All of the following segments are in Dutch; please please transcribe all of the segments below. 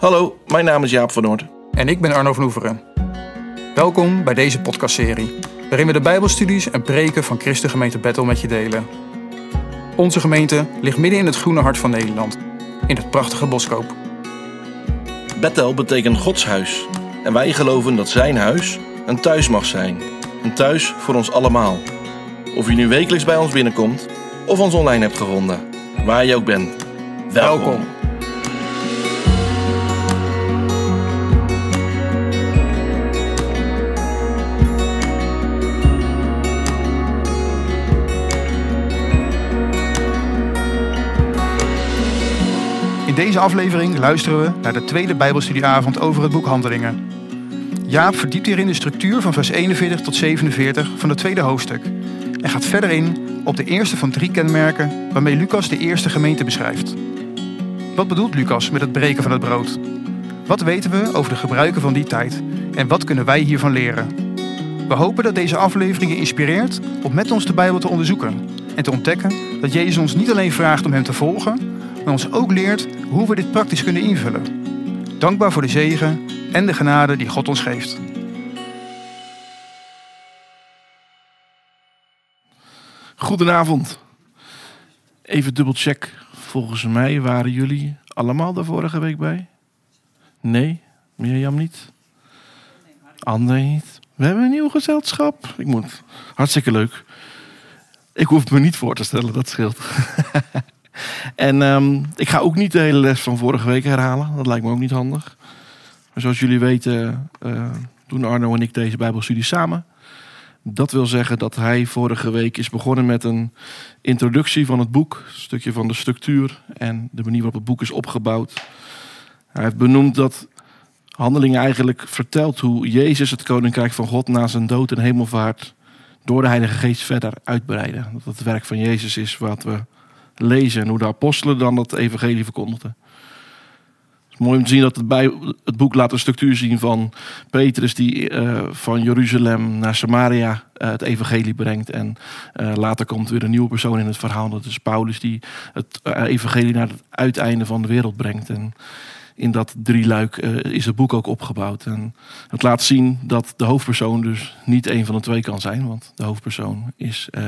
Hallo, mijn naam is Jaap van Noord. En ik ben Arno van Oeveren. Welkom bij deze podcastserie, waarin we de Bijbelstudies en preken van Christengemeente Bethel met je delen. Onze gemeente ligt midden in het groene hart van Nederland, in het prachtige Boskoop. Bethel betekent Gods huis. En wij geloven dat zijn huis een thuis mag zijn. Een thuis voor ons allemaal. Of je nu wekelijks bij ons binnenkomt of ons online hebt gevonden. Waar je ook bent. Welkom. Welkom. Deze aflevering luisteren we naar de tweede Bijbelstudieavond over het boek Handelingen. Jaap verdiept hierin de structuur van vers 41 tot 47 van het tweede hoofdstuk en gaat verder in op de eerste van drie kenmerken waarmee Lucas de eerste gemeente beschrijft. Wat bedoelt Lucas met het breken van het brood? Wat weten we over de gebruiken van die tijd en wat kunnen wij hiervan leren? We hopen dat deze aflevering je inspireert om met ons de Bijbel te onderzoeken en te ontdekken dat Jezus ons niet alleen vraagt om Hem te volgen, ons ook leert hoe we dit praktisch kunnen invullen. Dankbaar voor de zegen en de genade die God ons geeft. Goedenavond. Even dubbelcheck. Volgens mij waren jullie allemaal de vorige week bij? Nee? Mirjam niet? André niet? We hebben een nieuw gezelschap. Ik moet. Hartstikke leuk. Ik hoef me niet voor te stellen, dat scheelt. en ehm, ik ga ook niet de hele les van vorige week herhalen. Dat lijkt me ook niet handig. Maar zoals jullie weten, eh, doen Arno en ik deze Bijbelstudie samen. Dat wil zeggen dat hij vorige week is begonnen met een introductie van het boek. Een stukje van de structuur en de manier waarop het boek is opgebouwd. Hij heeft benoemd dat Handelingen eigenlijk vertelt hoe Jezus het koninkrijk van God na zijn dood en hemelvaart door de Heilige Geest verder uitbreiden. Dat het werk van Jezus is wat we lezen en hoe de apostelen dan dat evangelie verkondigden. Het is mooi om te zien dat het, bij, het boek laat een structuur zien van Petrus die eh, van Jeruzalem naar Samaria eh, het evangelie brengt. En eh, later komt weer een nieuwe persoon in het verhaal. Dat is Paulus die het evangelie naar het uiteinde van de wereld brengt. En in dat drieluik uh, is het boek ook opgebouwd. En het laat zien dat de hoofdpersoon dus niet een van de twee kan zijn. Want de hoofdpersoon is uh,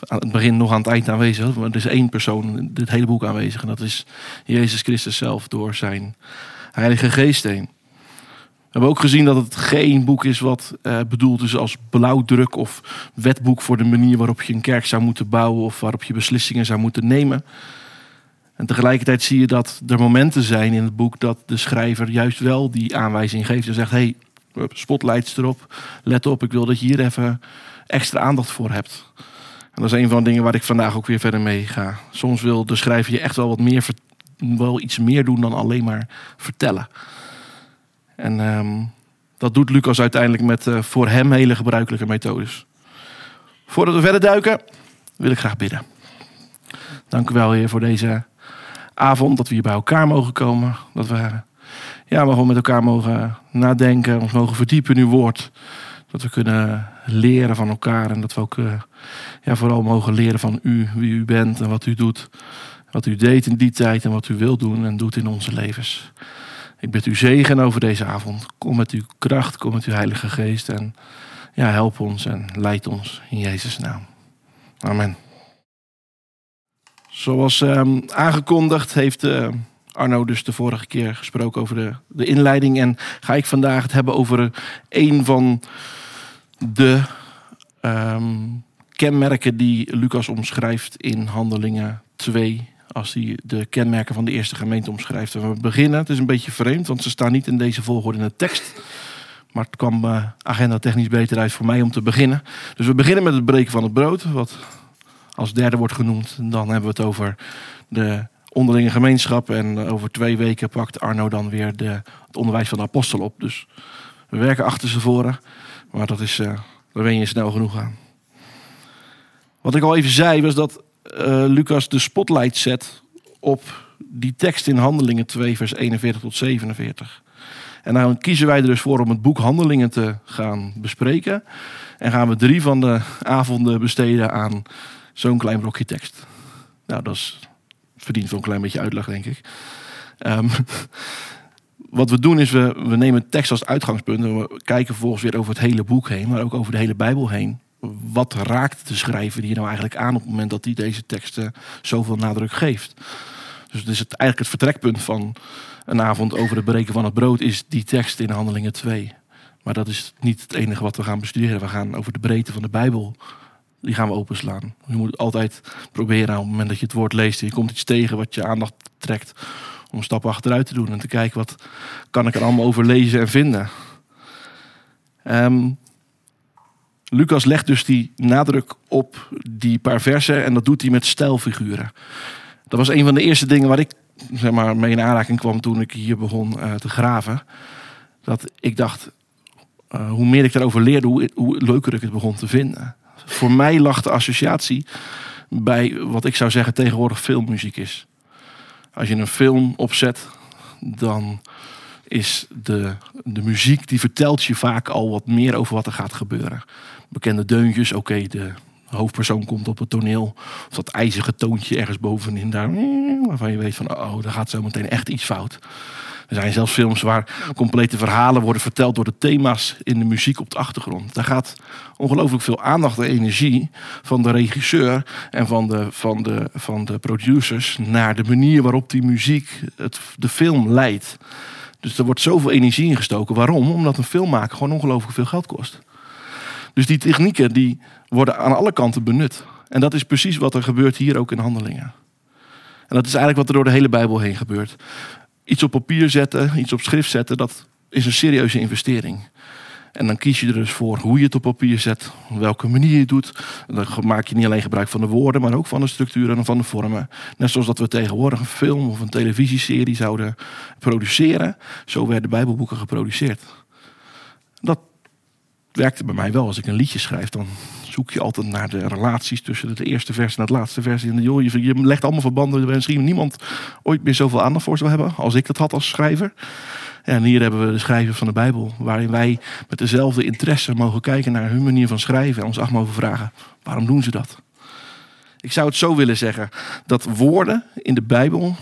aan het begin nog aan het eind aanwezig. Maar er is één persoon in dit hele boek aanwezig. En dat is Jezus Christus zelf door zijn Heilige Geest heen. We hebben ook gezien dat het geen boek is wat uh, bedoeld is als blauwdruk of wetboek voor de manier waarop je een kerk zou moeten bouwen of waarop je beslissingen zou moeten nemen. En tegelijkertijd zie je dat er momenten zijn in het boek dat de schrijver juist wel die aanwijzing geeft en zegt: hey, spotlights erop, let op, ik wil dat je hier even extra aandacht voor hebt. En dat is een van de dingen waar ik vandaag ook weer verder mee ga. Soms wil de schrijver je echt wel wat meer, wel iets meer doen dan alleen maar vertellen. En um, dat doet Lucas uiteindelijk met uh, voor hem hele gebruikelijke methodes. Voordat we verder duiken, wil ik graag bidden. Dank u wel, Heer, voor deze avond dat we hier bij elkaar mogen komen. Dat we ja, gewoon met elkaar mogen nadenken, ons mogen verdiepen in uw woord. Dat we kunnen leren van elkaar en dat we ook uh, ja, vooral mogen leren van u, wie u bent en wat u doet. Wat u deed in die tijd en wat u wilt doen en doet in onze levens. Ik bid u zegen over deze avond. Kom met uw kracht, kom met uw Heilige Geest en ja, help ons en leid ons in Jezus' naam. Amen. Zoals um, aangekondigd heeft uh, Arno dus de vorige keer gesproken over de, de, inleiding. En ga ik vandaag het hebben over een van de um, kenmerken die Lucas omschrijft in Handelingen 2. Als hij de kenmerken van de eerste gemeente omschrijft. En we beginnen, het is een beetje vreemd, want ze staan niet in deze volgorde in de tekst. Maar het kwam uh, agenda technisch beter uit voor mij om te beginnen. Dus we beginnen met het breken van het brood. Wat als derde wordt genoemd. Dan hebben we het over de onderlinge gemeenschap. En over twee weken pakt Arno dan weer de, het onderwijs van de apostel op. Dus we werken achter ze voren. Maar dat is, uh, daar ben je snel genoeg aan. Wat ik al even zei was dat uh, Lucas de spotlight zet op die tekst in Handelingen 2 vers 41 tot 47. En nou kiezen wij er dus voor om het boek Handelingen te gaan bespreken. En gaan we drie van de avonden besteden aan zo'n klein blokje tekst. Nou, dat is, verdient wel een klein beetje uitleg, denk ik. Um, wat we doen is, we, we nemen tekst als uitgangspunt. En we kijken vervolgens weer over het hele boek heen, maar ook over de hele Bijbel heen. Wat raakt de schrijver hier nou eigenlijk aan op het moment dat hij deze teksten zoveel nadruk geeft? Dus het is het, eigenlijk het vertrekpunt van een avond over het breken van het brood, is die tekst in Handelingen 2. Maar dat is niet het enige wat we gaan bestuderen. We gaan over de breedte van de Bijbel. Die gaan we openslaan. Je moet altijd proberen op het moment dat je het woord leest je komt iets tegen wat je aandacht trekt, om een stap achteruit te doen en te kijken wat kan ik er allemaal over lezen en vinden. Ehm, Lucas legt dus die nadruk op die paar versen en dat doet hij met stijlfiguren. Dat was een van de eerste dingen waar ik zeg maar, mee in aanraking kwam toen ik hier begon uh, te graven. Dat ik dacht, uh, hoe meer ik daarover leerde, hoe, hoe leuker ik het begon te vinden. Voor mij lag de associatie bij wat ik zou zeggen tegenwoordig filmmuziek is. Als je een film opzet, dan is de, de muziek die vertelt je vaak al wat meer over wat er gaat gebeuren. Bekende deuntjes, oké, de hoofdpersoon komt op het toneel. Of dat ijzige toontje ergens bovenin daar. Waarvan je weet van, oh, daar gaat zo meteen echt iets fout. Er zijn zelfs films waar complete verhalen worden verteld door de thema's in de muziek op de achtergrond. Daar gaat ongelooflijk veel aandacht en energie van de regisseur en van de, van de, van de producers naar de manier waarop die muziek het, de film leidt. Dus er wordt zoveel energie ingestoken. Waarom? Omdat een film maken gewoon ongelooflijk veel geld kost. Dus die technieken die worden aan alle kanten benut. En dat is precies wat er gebeurt hier ook in handelingen. En dat is eigenlijk wat er door de hele Bijbel heen gebeurt. Iets op papier zetten, iets op schrift zetten, dat is een serieuze investering. En dan kies je er dus voor hoe je het op papier zet, op welke manier je het doet. Dan maak je niet alleen gebruik van de woorden, maar ook van de structuren en van de vormen. Net zoals dat we tegenwoordig een film of een televisieserie zouden produceren, zo werden Bijbelboeken geproduceerd. Dat werkte bij mij wel. Als ik een liedje schrijf, dan zoek je altijd naar de relaties tussen de eerste vers en het laatste vers. En joh, je, legt allemaal verbanden waar misschien niemand ooit meer zoveel aandacht voor zou hebben als ik dat had als schrijver. En hier hebben we de schrijver van de Bijbel, waarin wij met dezelfde interesse mogen kijken naar hun manier van schrijven en ons af mogen vragen: waarom doen ze dat? Ik zou het zo willen zeggen dat woorden in de Bijbel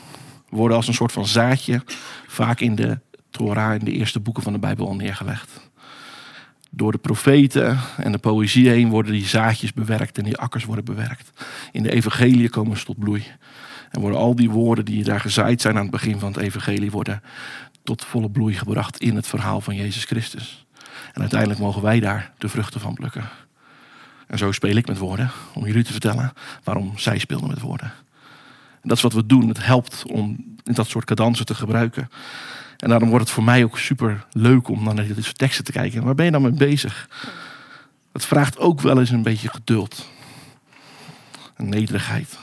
worden als een soort van zaadje vaak in de Torah, in de eerste boeken van de Bijbel al neergelegd door de profeten en de poëzie heen worden die zaadjes bewerkt en die akkers worden bewerkt. In de evangelie komen ze tot bloei. En worden al die woorden die daar gezaaid zijn aan het begin van het evangelie worden tot volle bloei gebracht in het verhaal van Jezus Christus. En uiteindelijk mogen wij daar de vruchten van plukken. En zo speel ik met woorden om jullie te vertellen waarom zij speelden met woorden. En dat is wat we doen. Het helpt om dat soort cadansen te gebruiken. En daarom wordt het voor mij ook super leuk om naar deze teksten te kijken. Waar ben je dan mee bezig? Het vraagt ook wel eens een beetje geduld. En nederigheid.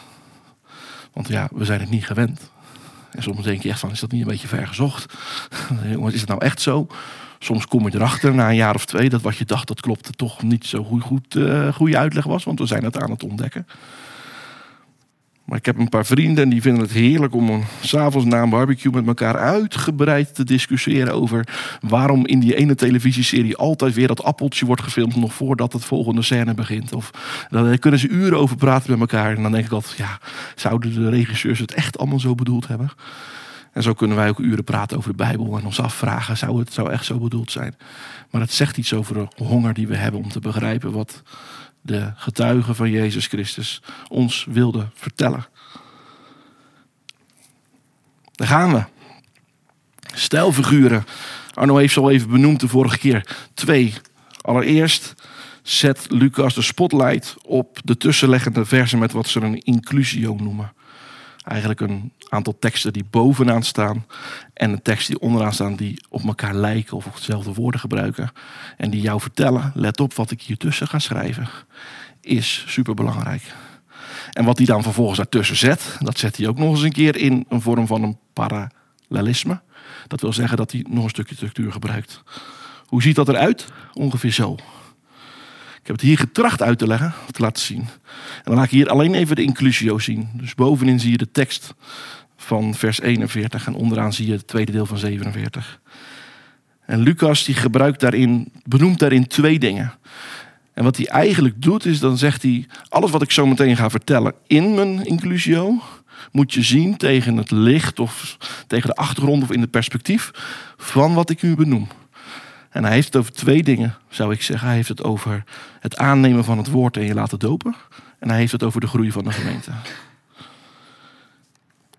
Want ja, we zijn het niet gewend. En soms denk je echt van, is dat niet een beetje ver gezocht? Jongens, is het nou echt zo? Soms kom je erachter na een jaar of twee dat wat je dacht, dat klopte toch niet zo goed, uh, goede uitleg was. Want we zijn het aan het ontdekken. Maar ik heb een paar vrienden en die vinden het heerlijk om s'avonds na een barbecue met elkaar uitgebreid te discussiëren over waarom in die ene televisieserie altijd weer dat appeltje wordt gefilmd nog voordat het volgende scène begint. Of daar kunnen ze uren over praten met elkaar. En dan denk ik altijd, ja, zouden de regisseurs het echt allemaal zo bedoeld hebben? En zo kunnen wij ook uren praten over de Bijbel en ons afvragen, zou het zou echt zo bedoeld zijn? Maar het zegt iets over de honger die we hebben om te begrijpen wat de getuigen van Jezus Christus ons wilde vertellen. Daar gaan we. Stijlfiguren. Arno heeft ze al even benoemd de vorige keer. Twee. Allereerst zet Lucas de spotlight op de tussenleggende versen met wat ze een inclusio noemen. Eigenlijk een aantal teksten die bovenaan staan en een tekst die onderaan staan die op elkaar lijken of hetzelfde woorden gebruiken. En die jou vertellen, let op wat ik hier tussen ga schrijven, is superbelangrijk. En wat hij dan vervolgens daartussen zet, dat zet hij ook nog eens een keer in een vorm van een parallelisme. Dat wil zeggen dat hij nog een stukje structuur gebruikt. Hoe ziet dat eruit? Ongeveer zo. Ik heb het hier getracht uit te leggen, te laten zien. En dan laat ik hier alleen even de inclusio zien. Dus bovenin zie je de tekst van vers 41 en onderaan zie je het tweede deel van 47. En Lucas die gebruikt daarin, benoemt daarin twee dingen. En wat hij eigenlijk doet is, dan zegt hij, alles wat ik zo meteen ga vertellen in mijn inclusio, moet je zien tegen het licht of tegen de achtergrond of in het perspectief van wat ik u benoem. En hij heeft het over twee dingen, zou ik zeggen. Hij heeft het over het aannemen van het woord en je laten dopen. En hij heeft het over de groei van de gemeente.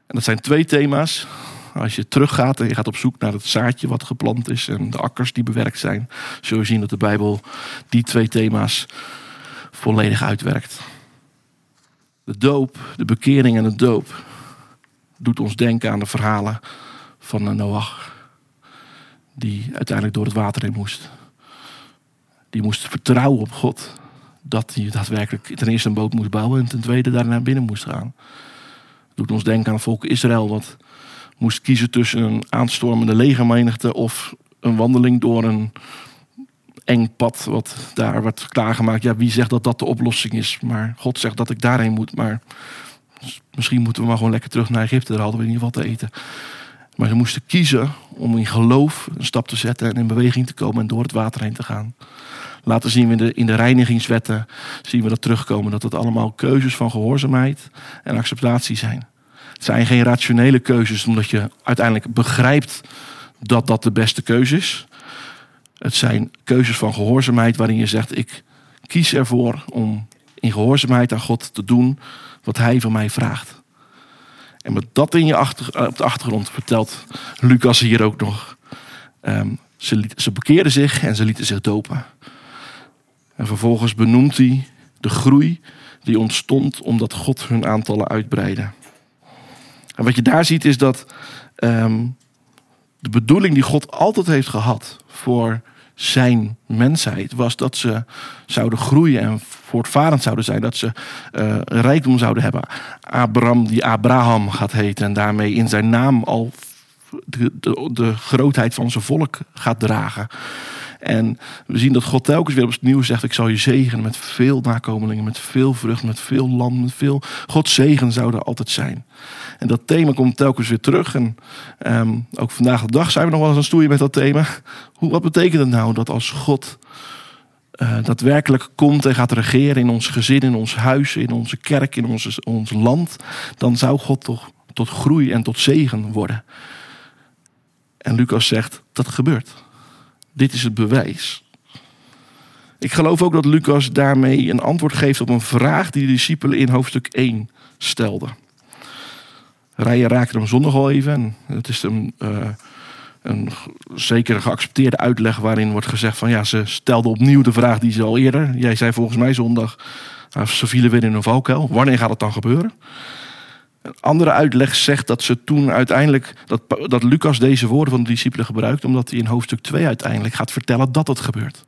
En dat zijn twee thema's. Als je teruggaat en je gaat op zoek naar het zaadje wat geplant is en de akkers die bewerkt zijn, zul je zien dat de Bijbel die twee thema's volledig uitwerkt. De doop, de bekering en de doop doet ons denken aan de verhalen van Noach, die uiteindelijk door het water heen moest. Die moest vertrouwen op God dat hij daadwerkelijk ten eerste een boot moest bouwen en ten tweede daar naar binnen moest gaan. doet ons denken aan het volk Israël, wat moest kiezen tussen een aanstormende legermenigte of een wandeling door een eng pad wat daar wordt klaargemaakt. Ja, wie zegt dat dat de oplossing is? Maar God zegt dat ik daarheen moet. Maar misschien moeten we maar gewoon lekker terug naar Egypte. Daar hadden we in ieder geval te eten. Maar ze moesten kiezen om in geloof een stap te zetten en in beweging te komen en door het water heen te gaan. Later zien we in de, in de reinigingswetten zien we dat terugkomen. Dat het allemaal keuzes van gehoorzaamheid en acceptatie zijn. Het zijn geen rationele keuzes omdat je uiteindelijk begrijpt dat dat de beste keuze is. Het zijn keuzes van gehoorzaamheid waarin je zegt: ik kies ervoor om in gehoorzaamheid aan God te doen wat Hij van mij vraagt. En met dat in je achter, op de achtergrond vertelt Lucas hier ook nog. Um, ze, ze bekeerden zich en ze lieten zich dopen. En vervolgens benoemt hij de groei die ontstond omdat God hun aantallen uitbreidde. En wat je daar ziet is dat um, de bedoeling die God altijd heeft gehad voor zijn mensheid was dat ze zouden groeien en voortvarend zouden zijn. Dat ze uh, rijkdom zouden hebben. Abraham, die Abraham gaat heten en daarmee in zijn naam al de, de, de grootheid van zijn volk gaat dragen. En we zien dat God telkens weer opnieuw zegt: Ik zal je zegenen met veel nakomelingen, met veel vrucht, met veel land, met veel. Gods zegen zou er altijd zijn. En dat thema komt telkens weer terug. En um, ook vandaag de dag zijn we nog wel eens aan stoeien met dat thema. Hoe, wat betekent het nou dat als God uh, daadwerkelijk komt en gaat regeren in ons gezin, in ons huis, in onze kerk, in onze, ons land, dan zou God toch tot groei en tot zegen worden. En Lucas zegt dat gebeurt. Dit is het bewijs. Ik geloof ook dat Lucas daarmee een antwoord geeft op een vraag die de discipelen in hoofdstuk 1 stelden. Rijen raakte hem zondag al even. En het is een, uh, een zeker geaccepteerde uitleg waarin wordt gezegd van ja, ze stelden opnieuw de vraag die ze al eerder. Jij zei volgens mij zondag, uh, ze vielen weer in een valkuil. Wanneer gaat het dan gebeuren? Een andere uitleg zegt dat ze toen uiteindelijk, dat, dat Lucas deze woorden van de discipelen gebruikt, omdat hij in hoofdstuk 2 uiteindelijk gaat vertellen dat het gebeurt.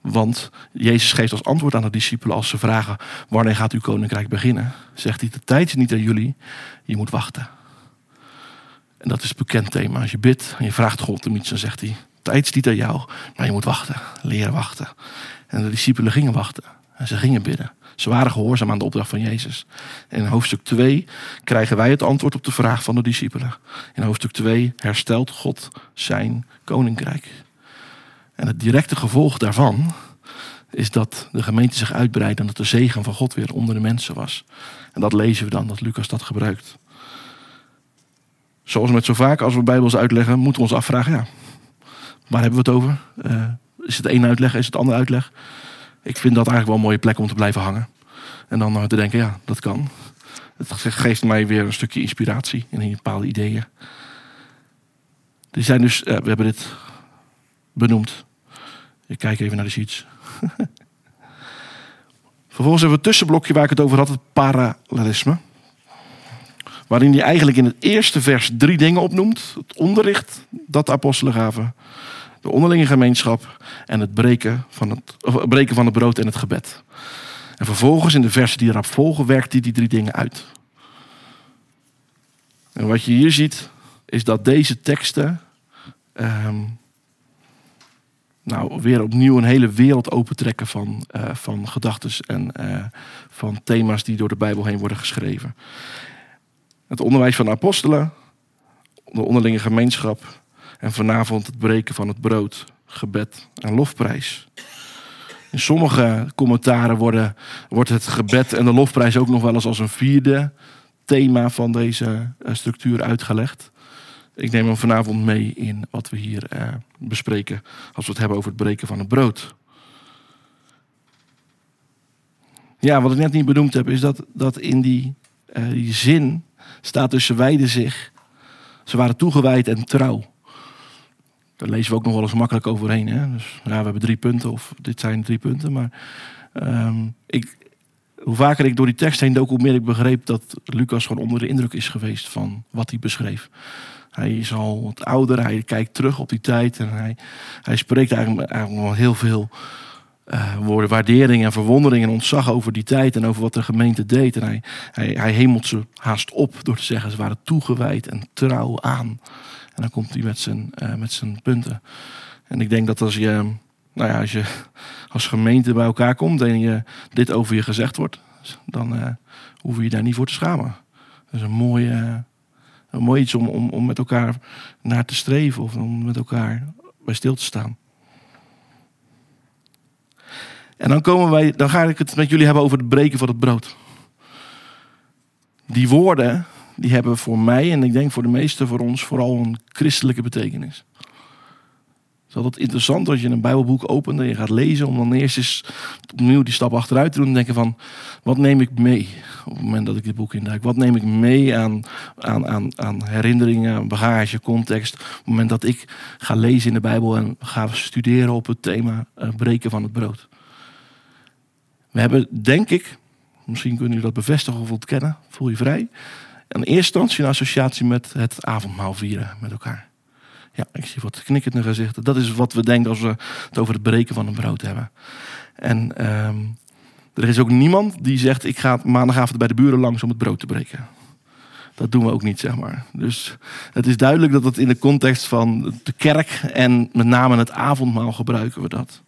Want Jezus geeft als antwoord aan de discipelen als ze vragen: Wanneer gaat uw koninkrijk beginnen? Zegt hij: De tijd is niet aan jullie, je moet wachten. En dat is een bekend thema. Als je bidt en je vraagt God om iets, dan zegt hij: tijd is niet aan jou, maar je moet wachten. Leren wachten. En de discipelen gingen wachten. En ze gingen bidden. Ze waren gehoorzaam aan de opdracht van Jezus. In hoofdstuk 2 krijgen wij het antwoord op de vraag van de discipelen. In hoofdstuk 2 herstelt God zijn koninkrijk. En het directe gevolg daarvan is dat de gemeente zich uitbreidt en dat de zegen van God weer onder de mensen was. En dat lezen we dan, dat Lucas dat gebruikt. Zoals met zo vaak als we Bijbels uitleggen, moeten we ons afvragen, ja, waar hebben we het over? Uh, is het één uitleg, is het andere uitleg? Ik vind dat eigenlijk wel een mooie plek om te blijven hangen. En dan uh, te denken, ja, dat kan. Het geeft mij weer een stukje inspiratie in bepaalde ideeën. Er zijn dus, uh, we hebben dit benoemd. Ik kijk even naar de sheets. Vervolgens hebben we het tussenblokje waar ik het over had, het parallelisme. Waarin hij eigenlijk in het eerste vers drie dingen opnoemt. Het onderricht dat de apostelen gaven. De onderlinge gemeenschap en het breken van het, of breken van het brood en het gebed. En vervolgens in de versen die erop volgen werkt hij die drie dingen uit. En wat je hier ziet is dat deze teksten um, nou, weer opnieuw een hele wereld opentrekken van, uh, van gedachten en uh, van thema's die door de Bijbel heen worden geschreven. Het onderwijs van de apostelen, de onderlinge gemeenschap en vanavond het breken van het brood, gebed en lofprijs. In sommige commentaren worden, wordt het gebed en de lofprijs ook nog wel eens als een vierde thema van deze uh, structuur uitgelegd. ik neem hem vanavond mee in wat we hier eh, bespreken als we het hebben over het breken van het brood. Ja, wat ik net niet benoemd heb, is dat, dat in die, eh, zin staat dus ze wijden zich. Ze waren toegewijd en trouw. Daar lezen we ook nog wel eens makkelijk overheen. Hè? Dus ja, we hebben drie punten, of dit zijn drie punten. Maar ehm, ik, hoe vaker ik door die tekst heen dook, hoe meer ik begreep dat Lucas gewoon onder de indruk is geweest van wat hij beschreef. Hij is al wat ouder, hij kijkt terug op die tijd en hij, hij spreekt eigenlijk, eigenlijk wel heel veel uh, woorden waardering en verwondering en ontzag over die tijd en over wat de gemeente deed. En hij, hij, hij hemelt ze haast op door te zeggen ze waren toegewijd en trouw aan. En dan komt hij met zijn, uh, met zijn punten. En ik denk dat als je, nou ja, als je als gemeente bij elkaar komt en je dit over je gezegd wordt, dan uh, hoef je je daar niet voor te schamen. Dat is een een mooi iets om, om, om met elkaar naar te streven of om met elkaar bij stil te staan. En dan komen wij, dan ga ik het met jullie hebben over het breken van het brood. Die woorden, die hebben voor mij en ik denk voor de meesten voor ons vooral een christelijke betekenis. Het is altijd interessant als je een Bijbelboek opent en je gaat lezen, om dan eerst eens opnieuw die stap achteruit te doen en denken van, wat neem ik mee op het moment dat ik dit boek induik? Wat neem ik mee aan, aan, aan, aan herinneringen, bagage, context, op het moment dat ik ga lezen in de Bijbel en ga studeren op het thema uh, breken van het brood? We hebben, denk ik, misschien kunnen jullie dat bevestigen of ontkennen, voel je vrij. In eerste instantie een associatie met het avondmaal vieren met elkaar. Ja, ik zie wat knikkende gezichten. Dat is wat we denken als we het over het breken van een brood hebben. En um, er is ook niemand die zegt: Ik ga maandagavond bij de buren langs om het brood te breken. Dat doen we ook niet, zeg maar. Dus het is duidelijk dat het in de context van de kerk en met name het avondmaal gebruiken we dat.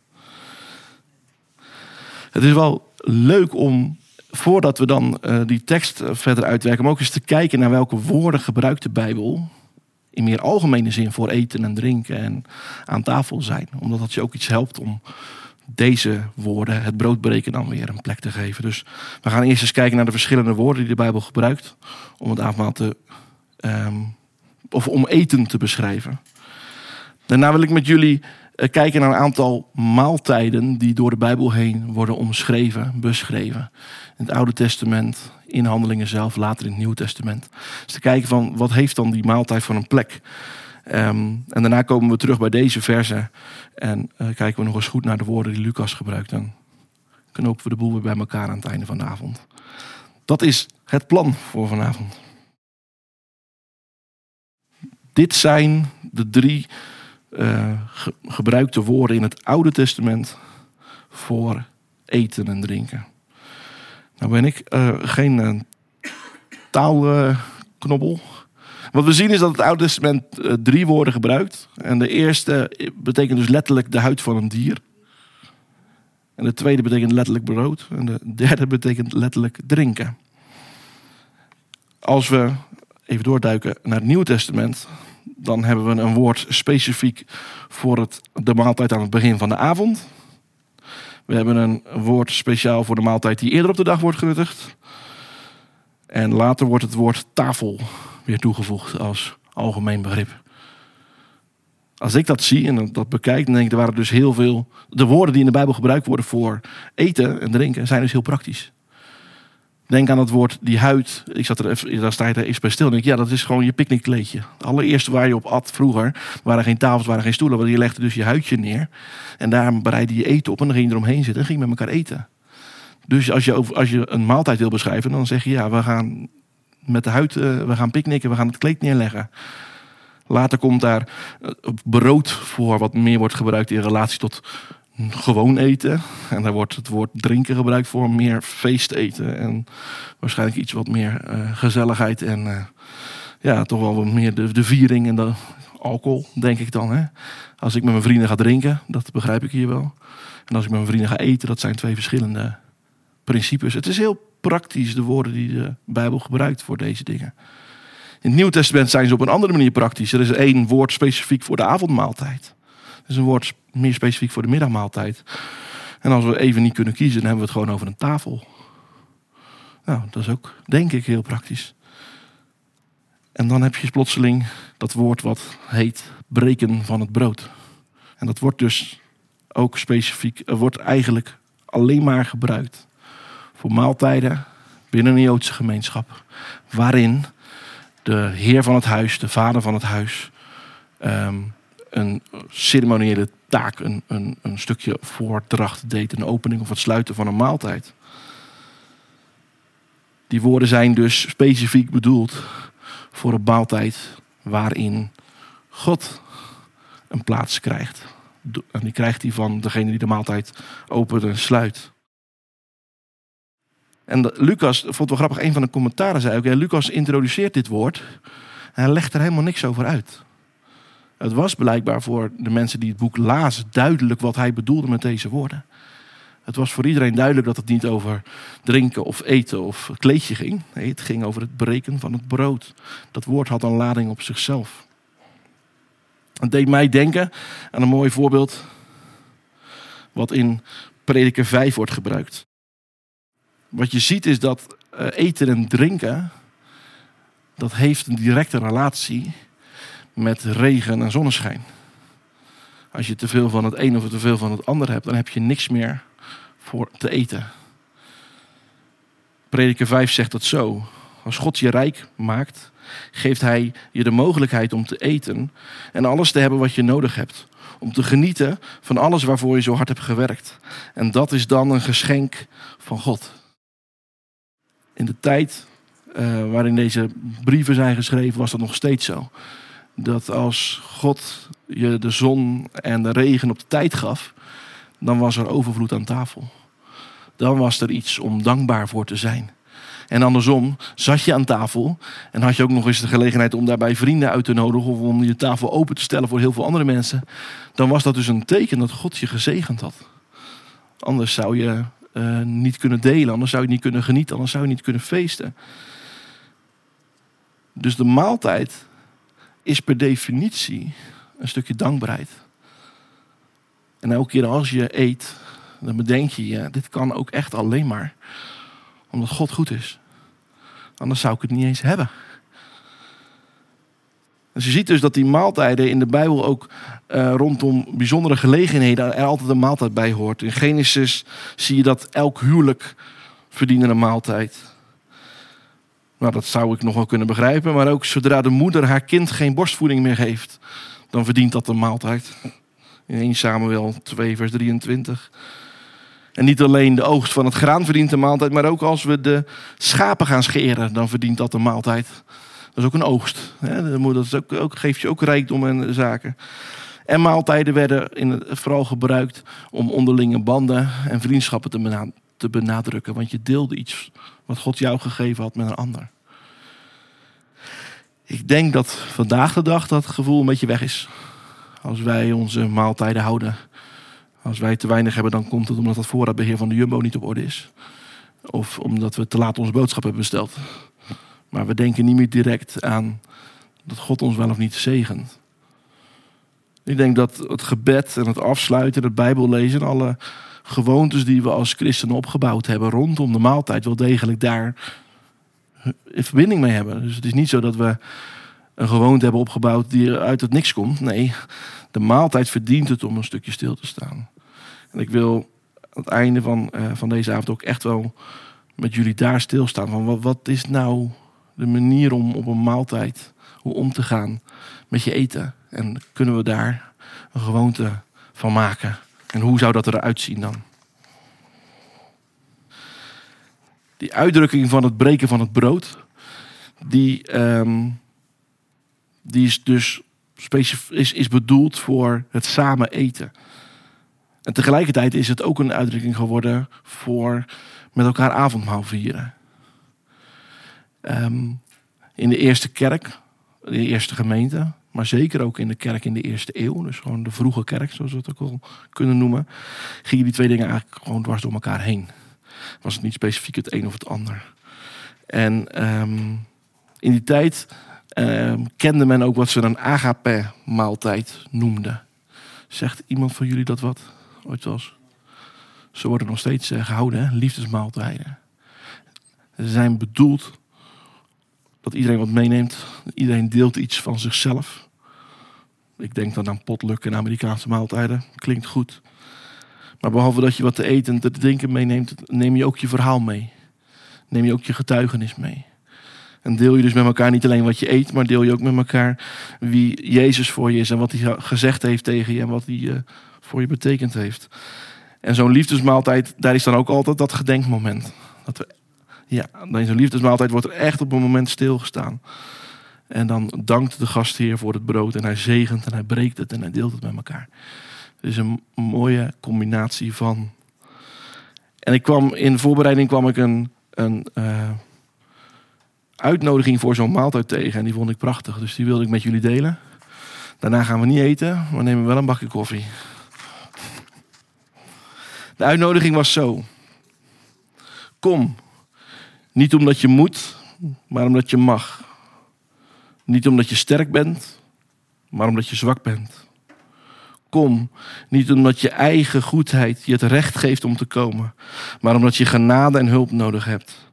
Het is wel leuk om, voordat we dan uh, die tekst verder uitwerken, om ook eens te kijken naar welke woorden gebruikt de Bijbel in meer algemene zin voor eten en drinken en aan tafel zijn. Omdat dat je ook iets helpt om deze woorden, het broodbreken, dan weer een plek te geven. Dus we gaan eerst eens kijken naar de verschillende woorden die de Bijbel gebruikt om het avondmaal te, um, of om eten te beschrijven. Daarna wil ik met jullie kijken naar een aantal maaltijden die door de Bijbel heen worden omschreven, beschreven. In het Oude Testament, in handelingen zelf, later in het Nieuwe Testament. Dus te kijken van wat heeft dan die maaltijd voor een plek. Um, en daarna komen we terug bij deze verse en uh, kijken we nog eens goed naar de woorden die Lucas gebruikt. En knopen we de boel weer bij elkaar aan het einde van de avond. Dat is het plan voor vanavond. Dit zijn de drie ge gebruikte woorden in het Oude Testament voor eten en drinken. Nou ben ik uh, geen uh, taalknobbel. Wat we zien is dat het Oude Testament drie woorden gebruikt. En de eerste betekent dus letterlijk de huid van een dier. En de tweede betekent letterlijk brood. En de derde betekent letterlijk drinken. Als we even doorduiken naar het Nieuwe Testament, dan hebben we een woord specifiek voor het, de maaltijd aan het begin van de avond. We hebben een woord speciaal voor de maaltijd die eerder op de dag wordt genuttigd. En later wordt het woord tafel weer toegevoegd als algemeen begrip. Als ik dat zie en dat bekijk, dan denk ik, er waren dus heel veel. De woorden die in de Bijbel gebruikt worden voor eten en drinken zijn dus heel praktisch. Denk aan het woord die huid. Ik zat er even, daar sta je eens bij stil. Denk, ja, dat is gewoon je picknickkleedje. Het allereerste waar je op at vroeger waren geen tafels, waren geen stoelen. Want je legde dus je huidje neer. En daar bereidde je eten op en dan ging je eromheen zitten en ging met elkaar eten. Dus als je, als je een maaltijd wil beschrijven, dan zeg je ja, we gaan met de huid, uh, we gaan picknicken, we gaan het kleed neerleggen. Later komt daar brood voor, wat meer wordt gebruikt in relatie tot gewoon eten. En daar wordt het woord drinken gebruikt voor meer feesteten. En waarschijnlijk iets wat meer uh, gezelligheid en uh, ja, toch wel wat meer de, de viering en de alcohol, denk ik dan. Hè? Als ik met mijn vrienden ga drinken, dat begrijp ik hier wel. En als ik met mijn vrienden ga eten, dat zijn twee verschillende principes. Het is heel praktisch, de woorden die de Bijbel gebruikt voor deze dingen. In het Nieuw Testament zijn ze op een andere manier praktisch. Er is één woord specifiek voor de avondmaaltijd. Is een woord meer specifiek voor de middagmaaltijd. En als we even niet kunnen kiezen, dan hebben we het gewoon over een tafel. Nou, dat is ook, denk ik, heel praktisch. En dan heb je plotseling dat woord wat heet breken van het brood. En dat wordt dus ook specifiek, wordt eigenlijk alleen maar gebruikt voor maaltijden binnen een Joodse gemeenschap. Waarin de heer van het huis, de vader van het huis, ehm, een ceremoniële taak, een, een, stukje voordracht deed, een opening of het sluiten van een maaltijd. Die woorden zijn dus specifiek bedoeld voor een maaltijd waarin God een plaats krijgt. En die krijgt hij van degene die de maaltijd opent en sluit. En Lucas, vond het wel grappig, een van de commentaren zei ook, Lucas introduceert dit woord en hij legt er helemaal niks over uit. Het was blijkbaar voor de mensen die het boek lazen duidelijk wat hij bedoelde met deze woorden. Het was voor iedereen duidelijk dat het niet over drinken of eten of kleedje ging. Nee, het ging over het breken van het brood. Dat woord had een lading op zichzelf. Het deed mij denken aan een mooi voorbeeld wat in Prediker 5 wordt gebruikt. Wat je ziet is dat eh, eten en drinken, dat heeft een directe relatie met regen en zonneschijn. Als je te veel van het een of te veel van het ander hebt, dan heb je niks meer voor te eten. Prediker 5 zegt dat zo. Als God je rijk maakt, geeft Hij je de mogelijkheid om te eten en alles te hebben wat je nodig hebt. Om te genieten van alles waarvoor je zo hard hebt gewerkt. En dat is dan een geschenk van God. In de tijd uh, waarin deze brieven zijn geschreven, was dat nog steeds zo. Dat als God je de zon en de regen op de tijd gaf, dan was er overvloed aan tafel. Dan was er iets om dankbaar voor te zijn. En andersom, zat je aan tafel en had je ook nog eens de gelegenheid om daarbij vrienden uit te nodigen of om je tafel open te stellen voor heel veel andere mensen, dan was dat dus een teken dat God je gezegend had. Anders zou je uh, niet kunnen delen, anders zou je niet kunnen genieten, anders zou je niet kunnen feesten. Dus de maaltijd is per definitie een stukje dankbaarheid. En elke keer als je eet, dan bedenk je, ja, dit kan ook echt alleen maar omdat God goed is. Anders zou ik het niet eens hebben. Dus je ziet dus dat die maaltijden in de Bijbel ook uh, rondom bijzondere gelegenheden er altijd een maaltijd bij hoort. In Genesis zie je dat elk huwelijk verdient een maaltijd. Nou, dat zou ik nog wel kunnen begrijpen. Maar ook zodra de moeder haar kind geen borstvoeding meer geeft, dan verdient dat een maaltijd. In 1 Samuel 2, vers 23. En niet alleen de oogst van het graan verdient een maaltijd, maar ook als we de schapen gaan scheren, dan verdient dat een maaltijd. Dat is ook een oogst. Dat ook, ook, geeft je ook rijkdom en zaken. En maaltijden werden in vooral gebruikt om onderlinge banden en vriendschappen te benadrukken. Want je deelde iets wat God jou gegeven had met een ander. Ik denk dat vandaag de dag dat gevoel een beetje weg is. Als wij onze maaltijden houden. Als wij te weinig hebben, dan komt het omdat het voorraadbeheer van de Jumbo niet op orde is. Of omdat we te laat onze boodschap hebben besteld. Maar we denken niet meer direct aan dat God ons wel of niet zegent. Ik denk dat het gebed en het afsluiten, het Bijbellezen, alle gewoontes die we als christenen opgebouwd hebben rondom de maaltijd, wel degelijk daar in verbinding mee hebben. Dus het is niet zo dat we een gewoonte hebben opgebouwd die uit het niks komt. Nee, de maaltijd verdient het om een stukje stil te staan. En ik wil aan het einde van, uh, van deze avond ook echt wel met jullie daar stilstaan. Van wat, wat is nou de manier om op een maaltijd hoe om te gaan met je eten? En kunnen we daar een gewoonte van maken? En hoe zou dat eruit zien dan? Die uitdrukking van het breken van het brood, die, um, die is dus is, is bedoeld voor het samen eten. En tegelijkertijd is het ook een uitdrukking geworden voor met elkaar avondmaal vieren. Um, in de eerste kerk, de eerste gemeente, maar zeker ook in de kerk in de eerste eeuw, dus gewoon de vroege kerk, zoals we het ook al kunnen noemen, gingen die twee dingen eigenlijk gewoon dwars door elkaar heen. Was het niet specifiek het een of het ander. En um, in die tijd um, kende men ook wat ze een agape-maaltijd noemden. Zegt iemand van jullie dat wat? Ooit was? Ze worden nog steeds uh, gehouden, liefdesmaaltijden. Ze zijn bedoeld dat iedereen wat meeneemt. Iedereen deelt iets van zichzelf. Ik denk dan aan potluck en Amerikaanse maaltijden. Klinkt goed. Maar behalve dat je wat te eten en te drinken meeneemt, neem je ook je verhaal mee. Neem je ook je getuigenis mee. En deel je dus met elkaar niet alleen wat je eet, maar deel je ook met elkaar wie Jezus voor je is en wat hij gezegd heeft tegen je en wat hij uh, voor je betekend heeft. En zo'n liefdesmaaltijd, daar is dan ook altijd dat gedenkmoment. Dat we, ja, in zo'n liefdesmaaltijd wordt er echt op een moment stilgestaan. En dan dankt de gastheer voor het brood en hij zegent en hij breekt het en hij deelt het met elkaar. Het is een mooie combinatie van. En ik kwam in voorbereiding kwam ik een, een uh, uitnodiging voor zo'n maaltijd tegen en die vond ik prachtig. Dus die wilde ik met jullie delen. Daarna gaan we niet eten, maar nemen wel een bakje koffie. De uitnodiging was zo. Kom, niet omdat je moet, maar omdat je mag. Niet omdat je sterk bent, maar omdat je zwak bent. Kom, niet omdat je eigen goedheid je het recht geeft om te komen, maar omdat je genade en hulp nodig hebt.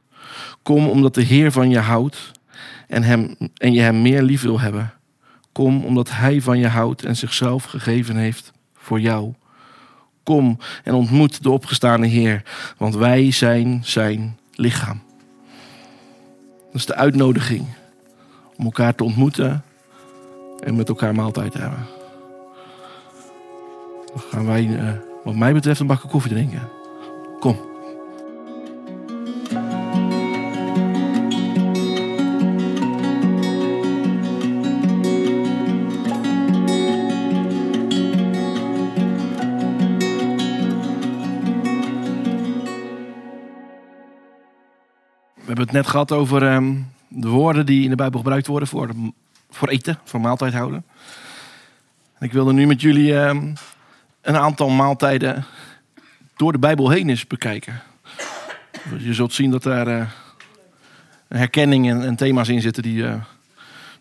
Kom omdat de Heer van je houdt en, hem, en je hem meer lief wil hebben. Kom omdat Hij van je houdt en zichzelf gegeven heeft voor jou. Kom en ontmoet de opgestane Heer, want wij zijn zijn lichaam. Dat is de uitnodiging om elkaar te ontmoeten en met elkaar maaltijd te hebben. Dan gaan wij, uh, wat mij betreft, een bakje koffie drinken. Kom. We hebben het net gehad over um, de woorden die in de Bijbel gebruikt worden voor, voor eten, voor maaltijd houden. En ik wilde nu met jullie um, een aantal maaltijden door de Bijbel heen eens bekijken. Je zult zien dat daar uh, een herkenning en, thema's in zitten die. Uh,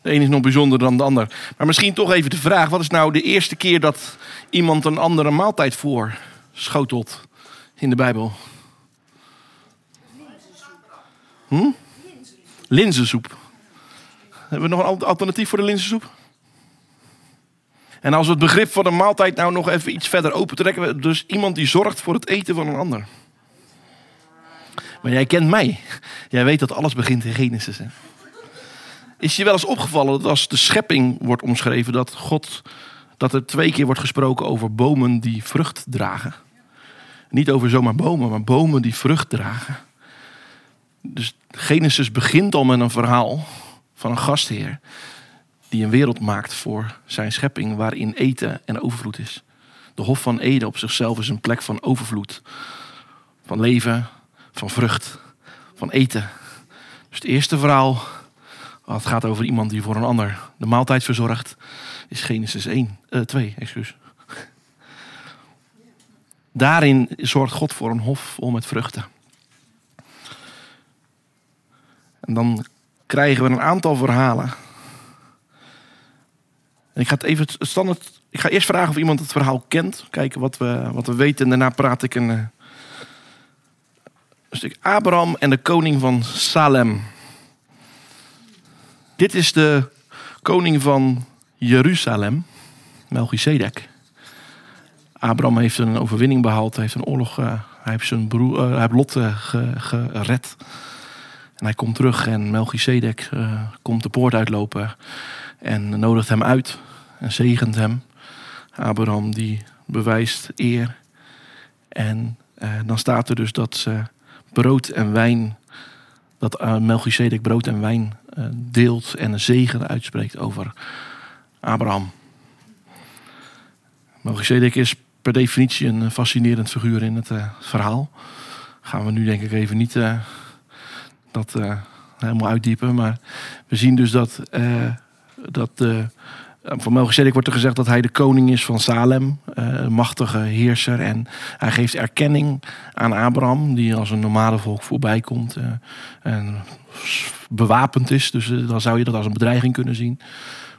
de een is nog bijzonder dan de ander. Maar misschien toch even de vraag: wat is nou de eerste keer dat iemand een andere maaltijd voor schotelt in de Bijbel? Hm? Linzensoep. Hebben we nog een alternatief voor de linzensoep? En als we het begrip van de maaltijd nou nog even iets verder open trekken. Dus iemand die zorgt voor het eten van een ander. Maar jij kent mij. Jij weet dat alles begint in Genesis. Is je wel eens opgevallen dat als de schepping wordt omschreven... dat, God, dat er twee keer wordt gesproken over bomen die vrucht dragen? Niet over zomaar bomen, maar bomen die vrucht dragen. Dus Genesis begint al met een verhaal van een gastheer die een wereld maakt voor zijn schepping waarin eten en overvloed is. De Hof van Eden op zichzelf is een plek van overvloed, van leven, van vrucht, van eten. Dus het eerste verhaal, wat gaat over iemand die voor een ander de maaltijd verzorgt, is Genesis 1, uh, 2, excuus. Daarin zorgt God voor een hof vol met vruchten. En dan krijgen we een aantal verhalen. En ik ga het even standaard. Ik ga eerst vragen of iemand het verhaal kent. Kijken wat we, wat we weten. En daarna praat ik een, een stuk Abraham en de koning van Salem. Dit is de koning van Jeruzalem, Melchizedek. Abraham heeft een overwinning behaald, heeft een oorlog, uh, hij heeft zijn broer, uh, hij heeft Lot gered. En hij komt terug en Melchizedek uh, komt de poort uitlopen en nodigt hem uit en zegent hem. Abraham die bewijst eer. En uh, dan staat er dus dat brood en wijn, dat uh, Melchizedek brood en wijn deelt en een zegen uitspreekt over Abraham. Melchizedek is per definitie een fascinerend figuur in het verhaal. Gaan we nu denk ik even niet dat uh, helemaal uitdiepen. Maar we zien dus dat, uh, dat uh, van Melchizedek wordt er gezegd dat hij de koning is van Salem, machtige heerser. En hij geeft erkenning aan Abraham, die als een normale volk voorbij komt en bewapend is. Dus dan zou je dat als een bedreiging kunnen zien.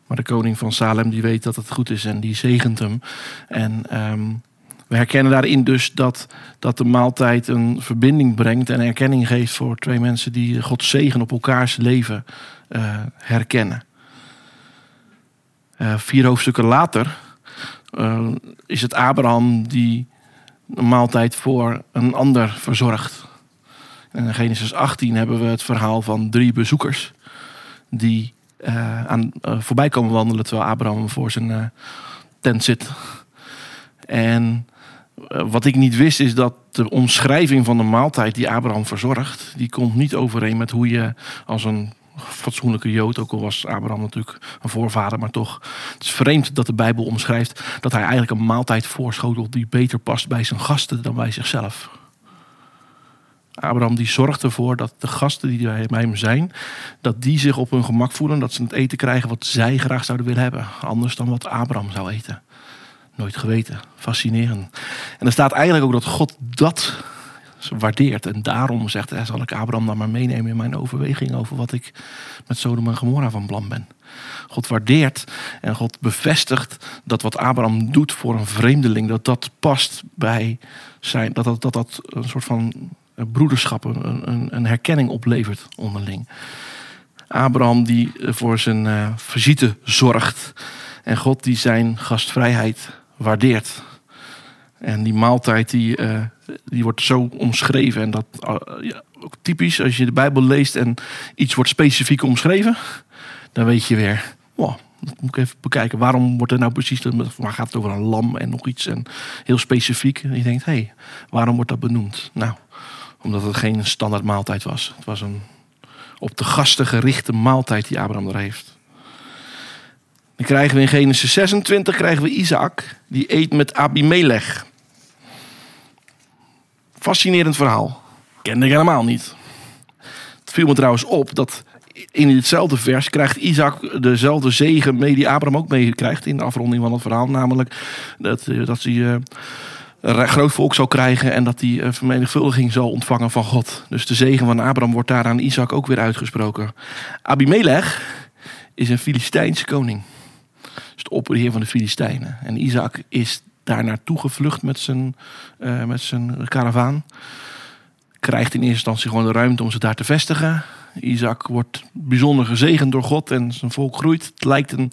Maar de koning van Salem die weet dat het goed is en die zegent hem. En um, We herkennen daarin dus dat, dat de maaltijd een verbinding brengt en erkenning geeft voor twee mensen die Gods zegen op elkaars leven uh, herkennen. Uh, vier hoofdstukken later uh, is het Abraham die een maaltijd voor een ander verzorgt. In Genesis 18 hebben we het verhaal van drie bezoekers die aan, voorbij komen wandelen terwijl Abraham voor zijn tent zit. En wat ik niet wist is dat de omschrijving van de maaltijd die Abraham verzorgt, die komt niet overeen met hoe je als een fatsoenlijke Jood, ook al was Abraham natuurlijk een voorvader, maar toch. Het is vreemd dat de Bijbel omschrijft dat hij eigenlijk een maaltijd voorschotelt die beter past bij zijn gasten dan bij zichzelf. Abraham die zorgt ervoor dat de gasten die bij hem zijn, dat die zich op hun gemak voelen, dat ze het eten krijgen wat zij graag zouden willen hebben. Anders dan wat Abraham zou eten. Nooit geweten. Fascinerend. En er staat eigenlijk ook dat God dat waardeert. En daarom zegt hij, zal ik Abraham dan maar meenemen in mijn overweging over wat ik met Sodom en Gomorra van plan ben. God waardeert en God bevestigt dat wat Abraham doet voor een vreemdeling, dat dat past bij zijn, dat dat, dat, dat een soort van broederschap, een, een, een herkenning oplevert onderling. Abraham die voor zijn uh, visite zorgt en God die zijn gastvrijheid waardeert. En die maaltijd die, uh, die wordt zo omschreven. En dat uh, ja, ook typisch als je de Bijbel leest en iets wordt specifiek omschreven. Dan weet je weer, wow, moet ik even bekijken. Waarom wordt er nou precies, waar gaat het over een lam en nog iets. En heel specifiek. En je denkt, hé, hey, waarom wordt dat benoemd? Nou, omdat het geen standaard maaltijd was. Het was een op de gasten gerichte maaltijd die Abraham er heeft. Dan krijgen we in Genesis 26 krijgen we Isaac, die eet met Abimelech. Fascinerend verhaal. Kende ik helemaal niet. Het viel me trouwens op dat in hetzelfde vers krijgt Isaac dezelfde zegen mee die Abraham ook meekrijgt in de afronding van het verhaal. Namelijk dat, eh, dat hij een groot volk zal krijgen en dat hij uh, vermenigvuldiging zal ontvangen van God. Dus de zegen van Abraham wordt daar aan Isaac ook weer uitgesproken. Abimelech is een Filistijnse koning de opperheer van de Filistijnen. En Isaac is daar naartoe gevlucht met zijn, uh, met zijn karavaan. Krijgt in eerste instantie gewoon de ruimte om zich daar te vestigen. Isaac wordt bijzonder gezegend door God en zijn volk groeit. Het lijkt een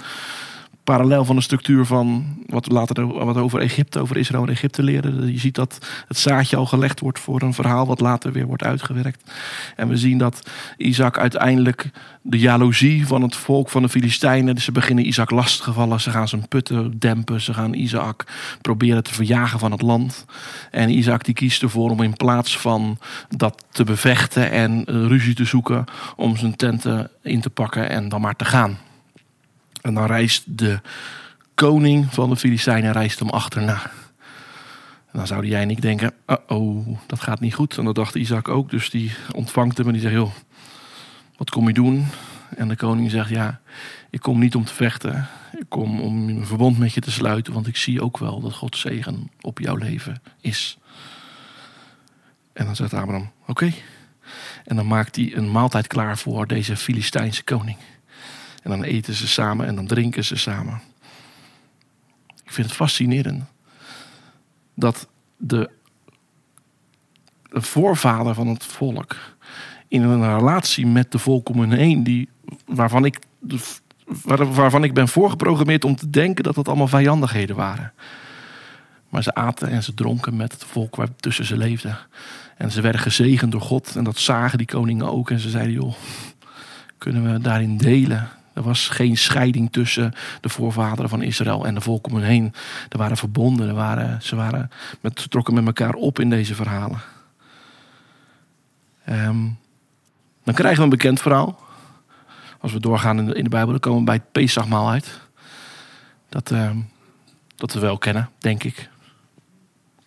parallel van de structuur van wat we later wat over Egypte, over Israël en Egypte leren. Je ziet dat het zaadje al gelegd wordt voor een verhaal wat later weer wordt uitgewerkt. En we zien dat Isaac uiteindelijk de jaloezie van het volk van de Filistijnen, ze beginnen Isaac lastiggevallen, ze gaan zijn putten dempen, ze gaan Isaac proberen te verjagen van het land. En Isaac die kiest ervoor om in plaats van dat te bevechten en ruzie te zoeken, om zijn tenten in te pakken en dan maar te gaan. En dan reist de koning van de Filistijnen reist hem achterna. En dan zouden jij en ik denken, oh, dat gaat niet goed. En dat dacht Isaac ook. Dus die ontvangt hem en die zegt, joh, wat kom je doen? En de koning zegt, ja, ik kom niet om te vechten. Ik kom om een verbond met je te sluiten. Want ik zie ook wel dat Gods zegen op jouw leven is. En dan zegt Abraham, oké. En dan maakt hij een maaltijd klaar voor deze Filistijnse koning. En dan eten ze samen en dan drinken ze samen. Ik vind het fascinerend dat de, de voorvader van het volk in een relatie met de volk om hen heen, die, waarvan, ik, waarvan ik ben voorgeprogrammeerd om te denken dat dat allemaal vijandigheden waren. Maar ze aten en ze dronken met het volk waar tussen ze leefden. En ze werden gezegend door God. En dat zagen die koningen ook. En ze zeiden, joh, kunnen we daarin delen? Er was geen scheiding tussen de voorvaderen van Israël en de volk heen. Er waren verbonden, er waren, ze waren met, trokken met elkaar op in deze verhalen. Ehm, dan krijgen we een bekend verhaal. Als we doorgaan in de, Bijbel, dan komen we bij het Pesachmaal uit. Dat, ehm, dat we wel kennen, denk ik.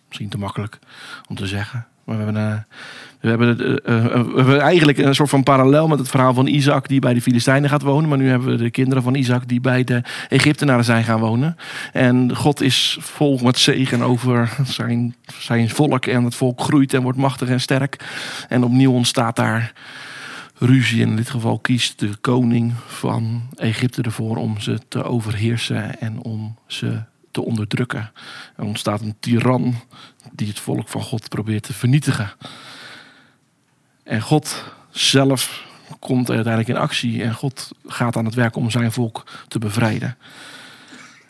Misschien te makkelijk om te zeggen. Maar we hebben, uh, we, hebben, uh, we hebben eigenlijk een soort van parallel met het verhaal van Isaac die bij de Filistijnen gaat wonen. Maar nu hebben we de kinderen van Isaac die bij de Egyptenaren zijn gaan wonen. En God is vol met zegen over zijn, zijn volk. En het volk groeit en wordt machtig en sterk. En opnieuw ontstaat daar ruzie. In dit geval kiest de koning van Egypte ervoor om ze te overheersen en om ze te onderdrukken. Er ontstaat een tiran die het volk van God probeert te vernietigen. En God zelf komt uiteindelijk in actie en God gaat aan het werk om zijn volk te bevrijden.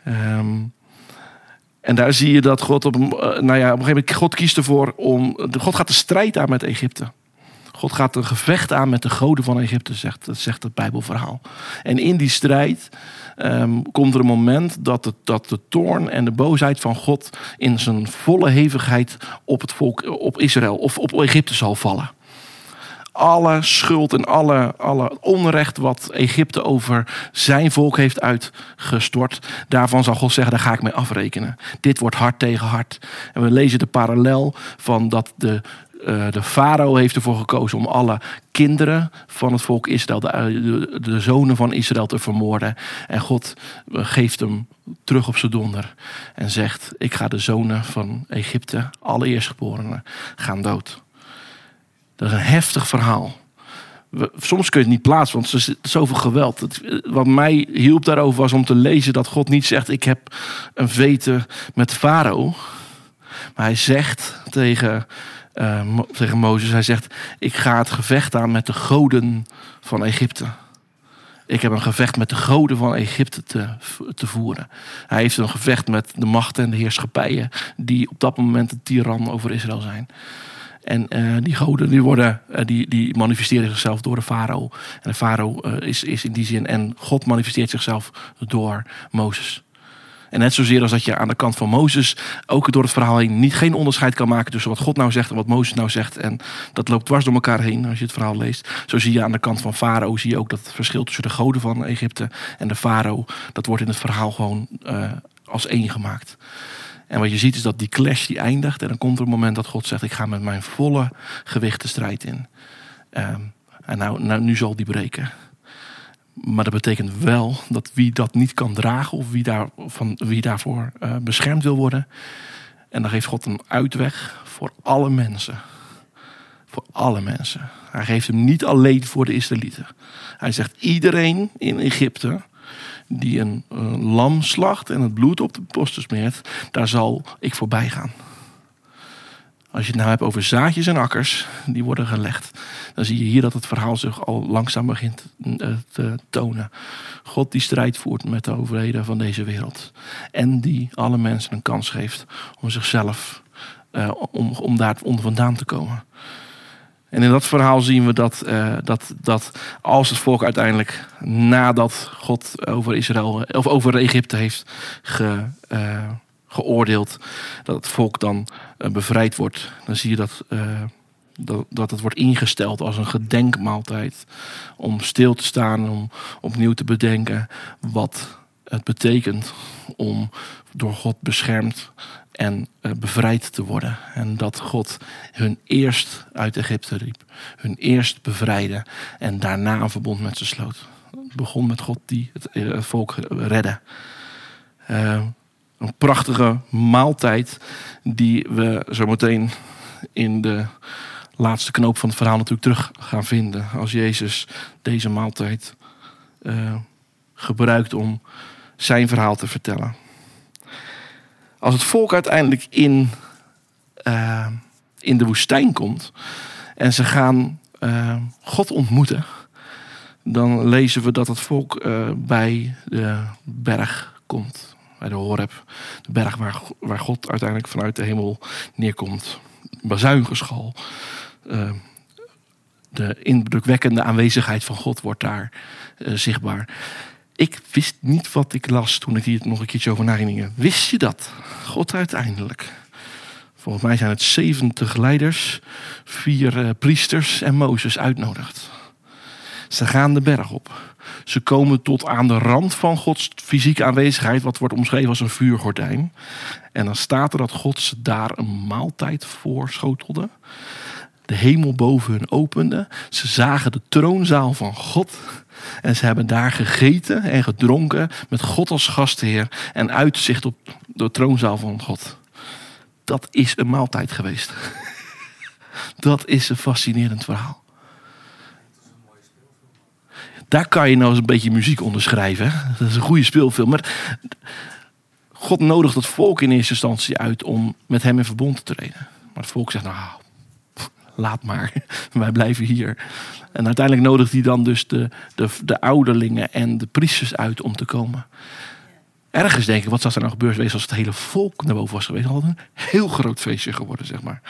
Ehm, en daar zie je dat God op, eh, nou ja, op een gegeven moment God kiest ervoor om. God gaat de strijd aan met Egypte. God gaat een gevecht aan met de goden van Egypte, zegt, zegt het Bijbelverhaal. En in die strijd ehm, komt er een moment dat de, dat de toorn en de boosheid van God in zijn volle hevigheid op het volk, op Israël of op Egypte zal vallen. Alle schuld en alle, alle onrecht wat Egypte over zijn volk heeft uitgestort, daarvan zal God zeggen, daar ga ik mee afrekenen. Dit wordt hard tegen hard. En we lezen de parallel van dat de eh, de farao heeft ervoor gekozen om alle kinderen van het volk Israël, de, de, de zonen van Israël, te vermoorden. En God eh, geeft hem terug op zijn donder en zegt: Ik ga de zonen van Egypte, alle eerstgeborenen, gaan dood. Dat is een heftig verhaal. Soms kun je het niet plaatsen, want er zit zoveel geweld. Wat mij hielp daarover was om te lezen dat God niet zegt: Ik heb een vete met Farao. Maar hij zegt tegen, eh, tegen Mozes: Hij zegt: Ik ga het gevecht aan met de goden van Egypte. Ik heb een gevecht met de goden van Egypte te, te voeren. Hij heeft een gevecht met de machten en de heerschappijen die op dat moment een tiran over Israël zijn. En eh, die goden die worden, eh, die, die manifesteren zichzelf door de farao. En de farao eh, is, is in die zin, en God manifesteert zichzelf door Mozes. En net zozeer als dat je aan de kant van Mozes ook door het verhaal heen niet geen onderscheid kan maken tussen wat God nou zegt en wat Mozes nou zegt. En dat loopt dwars door elkaar heen als je het verhaal leest. Zo zie je aan de kant van Farao zie je ook dat verschil tussen de goden van Egypte en de Farao, dat wordt in het verhaal gewoon als één gemaakt. En wat je ziet is dat die clash die eindigt. En dan komt er een moment dat God zegt: Ik ga met mijn volle gewicht de strijd in. Ehm, en nou, nou, nu zal die breken. Maar dat betekent wel dat wie dat niet kan dragen, of wie, daar, van, wie daarvoor eh, beschermd wil worden. En dan geeft God een uitweg voor alle mensen. Voor alle mensen. Hij geeft hem niet alleen voor de Israëlieten. Hij zegt: iedereen in Egypte die een, lam slacht en het bloed op de posten smeert, daar zal ik voorbij gaan. Als je het nou hebt over zaadjes en akkers, die worden gelegd, dan zie je hier dat het verhaal zich al langzaam begint eh, te tonen. God die strijd voert met de overheden van deze wereld. En die alle mensen een kans geeft om zichzelf, eh, om, om daar vandaan te komen. En in dat verhaal zien we dat, eh, dat, dat als het volk uiteindelijk, nadat God over Israël of over Egypte heeft ge, eh, geoordeeld, dat het volk dan eh, bevrijd wordt, dan zie je dat, eh, dat, dat het wordt ingesteld als een gedenkmaaltijd. Om stil te staan, om opnieuw te bedenken wat het betekent om door God beschermd en eh, bevrijd te worden. En dat God hun eerst uit Egypte riep, hun eerst bevrijdde en daarna een verbond met ze sloot. Het begon met God die het, eh, volk redde. Eh, een prachtige maaltijd die we zo meteen in de laatste knoop van het verhaal natuurlijk terug gaan vinden. Als Jezus deze maaltijd gebruikt om zijn verhaal te vertellen. Als het volk uiteindelijk in, eh, in de woestijn komt en ze gaan eh, God ontmoeten, dan lezen we dat het volk eh, bij de berg komt. Bij de Horeb, de berg waar, waar God uiteindelijk vanuit de hemel neerkomt. Bazuingeschal. Uh, de indrukwekkende aanwezigheid van God wordt daar zichtbaar. Ik wist niet wat ik las toen ik hier nog een keertje over naging. Wist je dat? God uiteindelijk. Volgens mij zijn het 70 leiders, vier uh, priesters en Mozes uitnodigt. Ze gaan de berg op. Ze komen tot aan de rand van Gods fysieke aanwezigheid, wat wordt omschreven als een vuurgordijn. En dan staat er dat God ze daar een maaltijd voorschotelde. De hemel boven hun opende. Ze zagen de troonzaal van God. En ze hebben daar gegeten en gedronken met God als gastheer en uitzicht op de troonzaal van God. Dat is een maaltijd geweest. Dat is een fascinerend verhaal. Daar kan je nou eens een beetje muziek onder schrijven. Dat is een goede speelfilm. Maar God nodigt het volk in eerste instantie uit om met hem in verbond te treden. Maar het volk zegt, nou, laat maar, wij blijven hier. En uiteindelijk nodigt hij dan dus de, de, de ouderlingen en de priesters uit om te komen. Ergens denk ik, wat zou er nou gebeurd geweest als het hele volk naar boven was geweest? Dan had het een heel groot feestje geworden, zeg maar.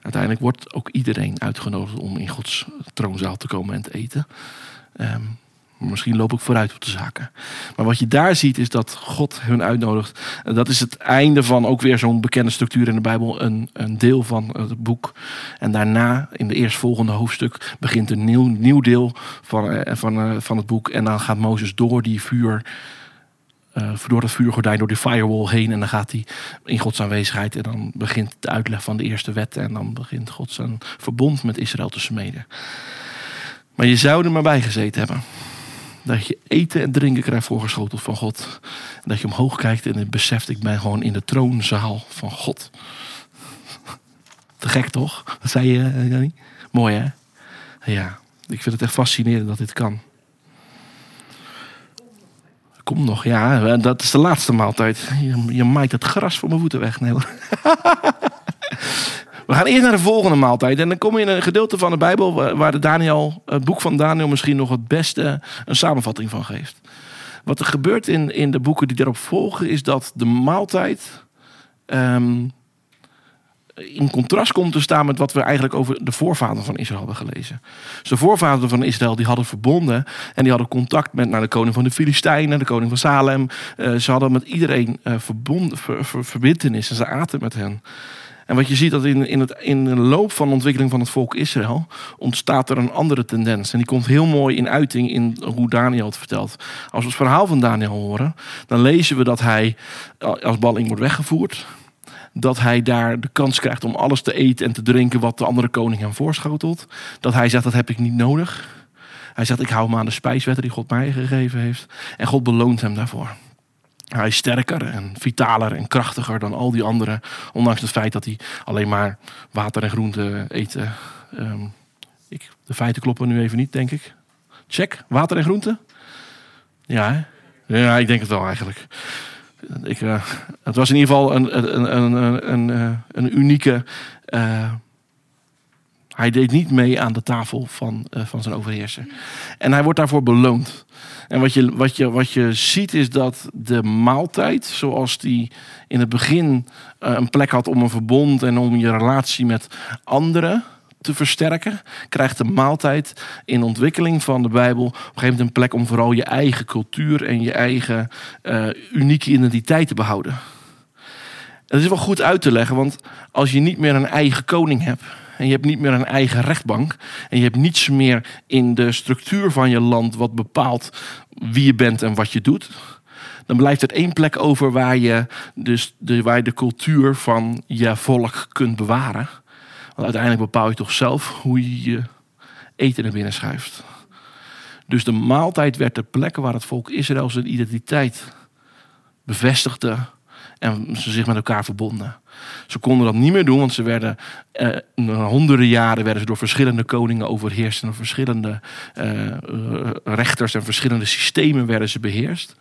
Uiteindelijk wordt ook iedereen uitgenodigd om in Gods troonzaal te komen en te eten. Um, Misschien loop ik vooruit op de zaken. Maar wat je daar ziet is dat God hun uitnodigt. Dat is het einde van ook weer zo'n bekende structuur in de Bijbel. Een, een deel van het boek. En daarna, in de eerstvolgende hoofdstuk, begint een nieuw, nieuw deel van, eh, van, eh, van het boek. En dan gaat Mozes door die vuur. Uh, door dat vuurgordijn, door die firewall heen. En dan gaat hij in Gods aanwezigheid. En dan begint de uitleg van de eerste wet. En dan begint God zijn verbond met Israël te smeden. Maar je zou er maar bij gezeten hebben. Dat je eten en drinken krijgt voorgeschoteld van God. Dat je omhoog kijkt en beseft, ik ben gewoon in de troonzaal van God. Te gek toch? Dat zei je, eh, Jannie? Mooi hè? Ja, ik vind het echt fascinerend dat dit kan. Kom nog, ja, dat is de laatste maaltijd. Je, maait het gras voor mijn voeten weg. We gaan eerst naar de volgende maaltijd. En dan kom je in een gedeelte van de Bijbel waar de Daniel, het boek van Daniel misschien nog het beste een samenvatting van geeft. Wat er gebeurt in, in de boeken die daarop volgen, is dat de maaltijd ehm, in contrast komt te staan met wat we eigenlijk over de voorvaderen van Israël hebben gelezen. Dus de voorvaderen van Israël die hadden verbonden en die hadden contact met naar de koning van de Filistijnen, de koning van Salem. Uh, ze hadden met iedereen uh, verbonden, ver, en ze aten met hen. En wat je ziet dat in, in, het, in de loop van de ontwikkeling van het volk Israël ontstaat er een andere tendens. En die komt heel mooi in uiting in hoe Daniel het vertelt. Als we het verhaal van Daniel horen, dan lezen we dat hij als balling wordt weggevoerd. Dat hij daar de kans krijgt om alles te eten en te drinken wat de andere koning hem voorschotelt. Dat hij zegt dat heb ik niet nodig. Hij zegt ik hou me aan de spijswetten die God mij gegeven heeft. En God beloont hem daarvoor. Hij is sterker en vitaler en krachtiger dan al die anderen. Ondanks het feit dat hij alleen maar water en groente eet. Um, ik, de feiten kloppen nu even niet, denk ik. Check, water en groente? Ja, ja ik denk het wel eigenlijk. Ik, uh, het was in ieder geval een, een, een, een, een, eh, unieke. Uh, hij deed niet mee aan de tafel van, van zijn overheerser. En hij wordt daarvoor beloond. En wat je, wat, je, wat je ziet is dat de maaltijd, zoals die in het begin uh, een plek had om een verbond en om je relatie met anderen te versterken, krijgt de maaltijd in ontwikkeling van de Bijbel op een gegeven moment een plek om vooral je eigen cultuur en je eigen uh, unieke identiteit te behouden. Dat is wel goed uit te leggen, want als je niet meer een eigen koning hebt, en je hebt niet meer een eigen rechtbank. En je hebt niets meer in de structuur van je land wat bepaalt wie je bent en wat je doet. Dan blijft er één plek over waar je, dus de, waar je de cultuur van je volk kunt bewaren. Want uiteindelijk bepaal je toch zelf hoe je je eten naar binnen schuift. Dus de maaltijd werd de plek waar het volk Israël zijn identiteit bevestigde en ze zich met elkaar verbonden. Ze konden dat niet meer doen, want ze werden eh, honderden jaren werden ze door verschillende koningen overheerst. En door verschillende eh, rechters en verschillende systemen werden ze beheerst.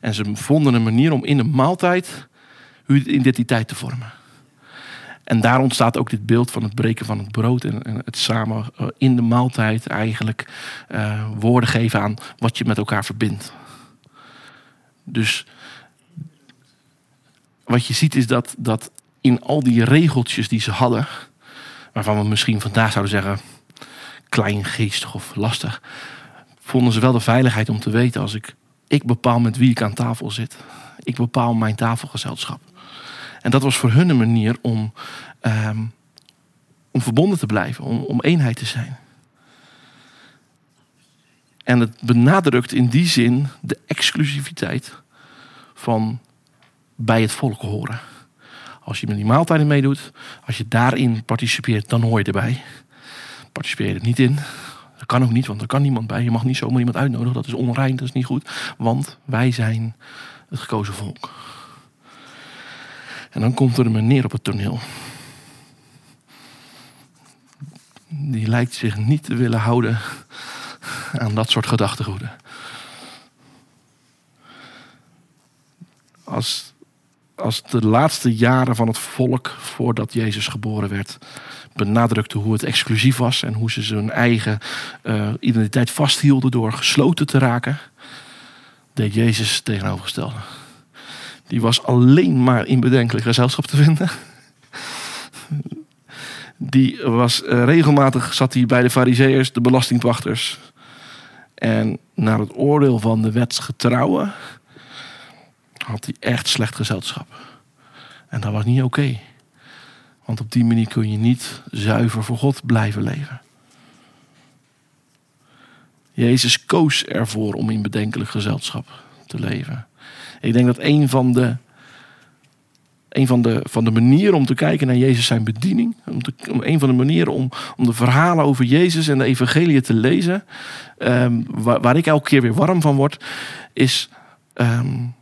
En ze vonden een manier om in de maaltijd hun identiteit te vormen. En daar ontstaat ook dit beeld van het breken van het brood en, het samen uh, in de maaltijd eigenlijk woorden geven aan wat je met elkaar verbindt. Dus wat je ziet is dat, dat in al die regeltjes die ze hadden, waarvan we misschien vandaag zouden zeggen kleingeestig of lastig, vonden ze wel de veiligheid om te weten als ik, ik bepaal met wie ik aan tafel zit. Ik bepaal mijn tafelgezelschap. En dat was voor hun een manier om, um, om verbonden te blijven, om, om eenheid te zijn. En het benadrukt in die zin de exclusiviteit van bij het volk horen. Als je met die maaltijden meedoet, als je daarin participeert, dan hoor je erbij. Participeer er niet in, dat kan ook niet, want er kan niemand bij. Je mag niet zomaar iemand uitnodigen, dat is onrein, dat is niet goed. Want wij zijn het gekozen volk. En dan komt er een meneer op het toneel. Die lijkt zich niet te willen houden aan dat soort gedachtegoeden. Als als de laatste jaren van het volk voordat Jezus geboren werd benadrukte hoe het exclusief was en hoe ze zijn eigen uh, identiteit vasthielden door gesloten te raken, deed Jezus tegenovergestelde. Die was alleen maar in bedenkelijk gezelschap te vinden. Die was uh, regelmatig zat hij bij de fariseërs, de belastingwachters. En naar het oordeel van de wetsgetrouwen had hij echt slecht gezelschap. En dat was niet oké. Want op die manier kun je niet zuiver voor God blijven leven. Jezus koos ervoor om in bedenkelijk gezelschap te leven. Ik denk dat een van de, een van de, van de manieren om te kijken naar Jezus zijn bediening, om, te, om een van de manieren om, om de verhalen over Jezus en de evangelie te lezen, um, waar, waar, ik elke keer weer warm van word, is um,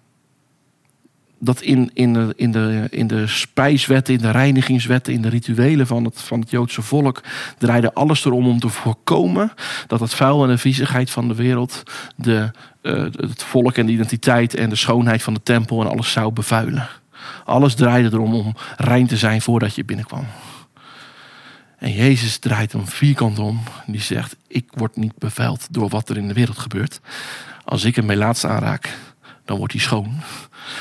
dat in, in, de, in, de, in de spijswetten, in de reinigingswetten, in de rituelen van het, van het Joodse volk draaide alles erom om te voorkomen dat het vuil en de viezigheid van de wereld de, uh, het volk en de identiteit en de schoonheid van de tempel en alles zou bevuilen. Alles draaide erom om rein te zijn voordat je binnenkwam. En Jezus draait hem vierkant om. Die zegt: Ik word niet bevuild door wat er in de wereld gebeurt. Als ik een melaats aanraak, dan wordt hij schoon.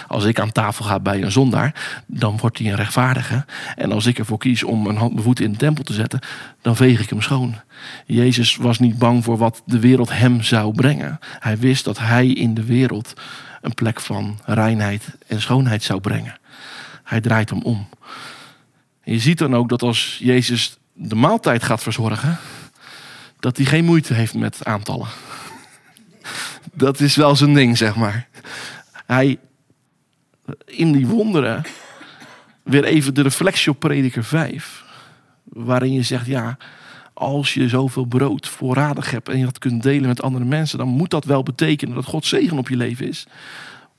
Als ik aan tafel ga bij een zondaar, dan wordt hij een rechtvaardige. En als ik ervoor kies om mijn, hand, mijn voeten in de tempel te zetten, dan veeg ik hem schoon. Jezus was niet bang voor wat de wereld hem zou brengen. Hij wist dat hij in de wereld een plek van reinheid en schoonheid zou brengen. Hij draait hem om. Je ziet dan ook dat als Jezus de maaltijd gaat verzorgen, dat hij geen moeite heeft met aantallen. Dat is wel zijn ding, zeg maar. Hij in die wonderen weer even de reflectie op prediker 5. Waarin je zegt, ja, als je zoveel brood voorradig hebt en je dat kunt delen met andere mensen, dan moet dat wel betekenen dat God zegen op je leven is.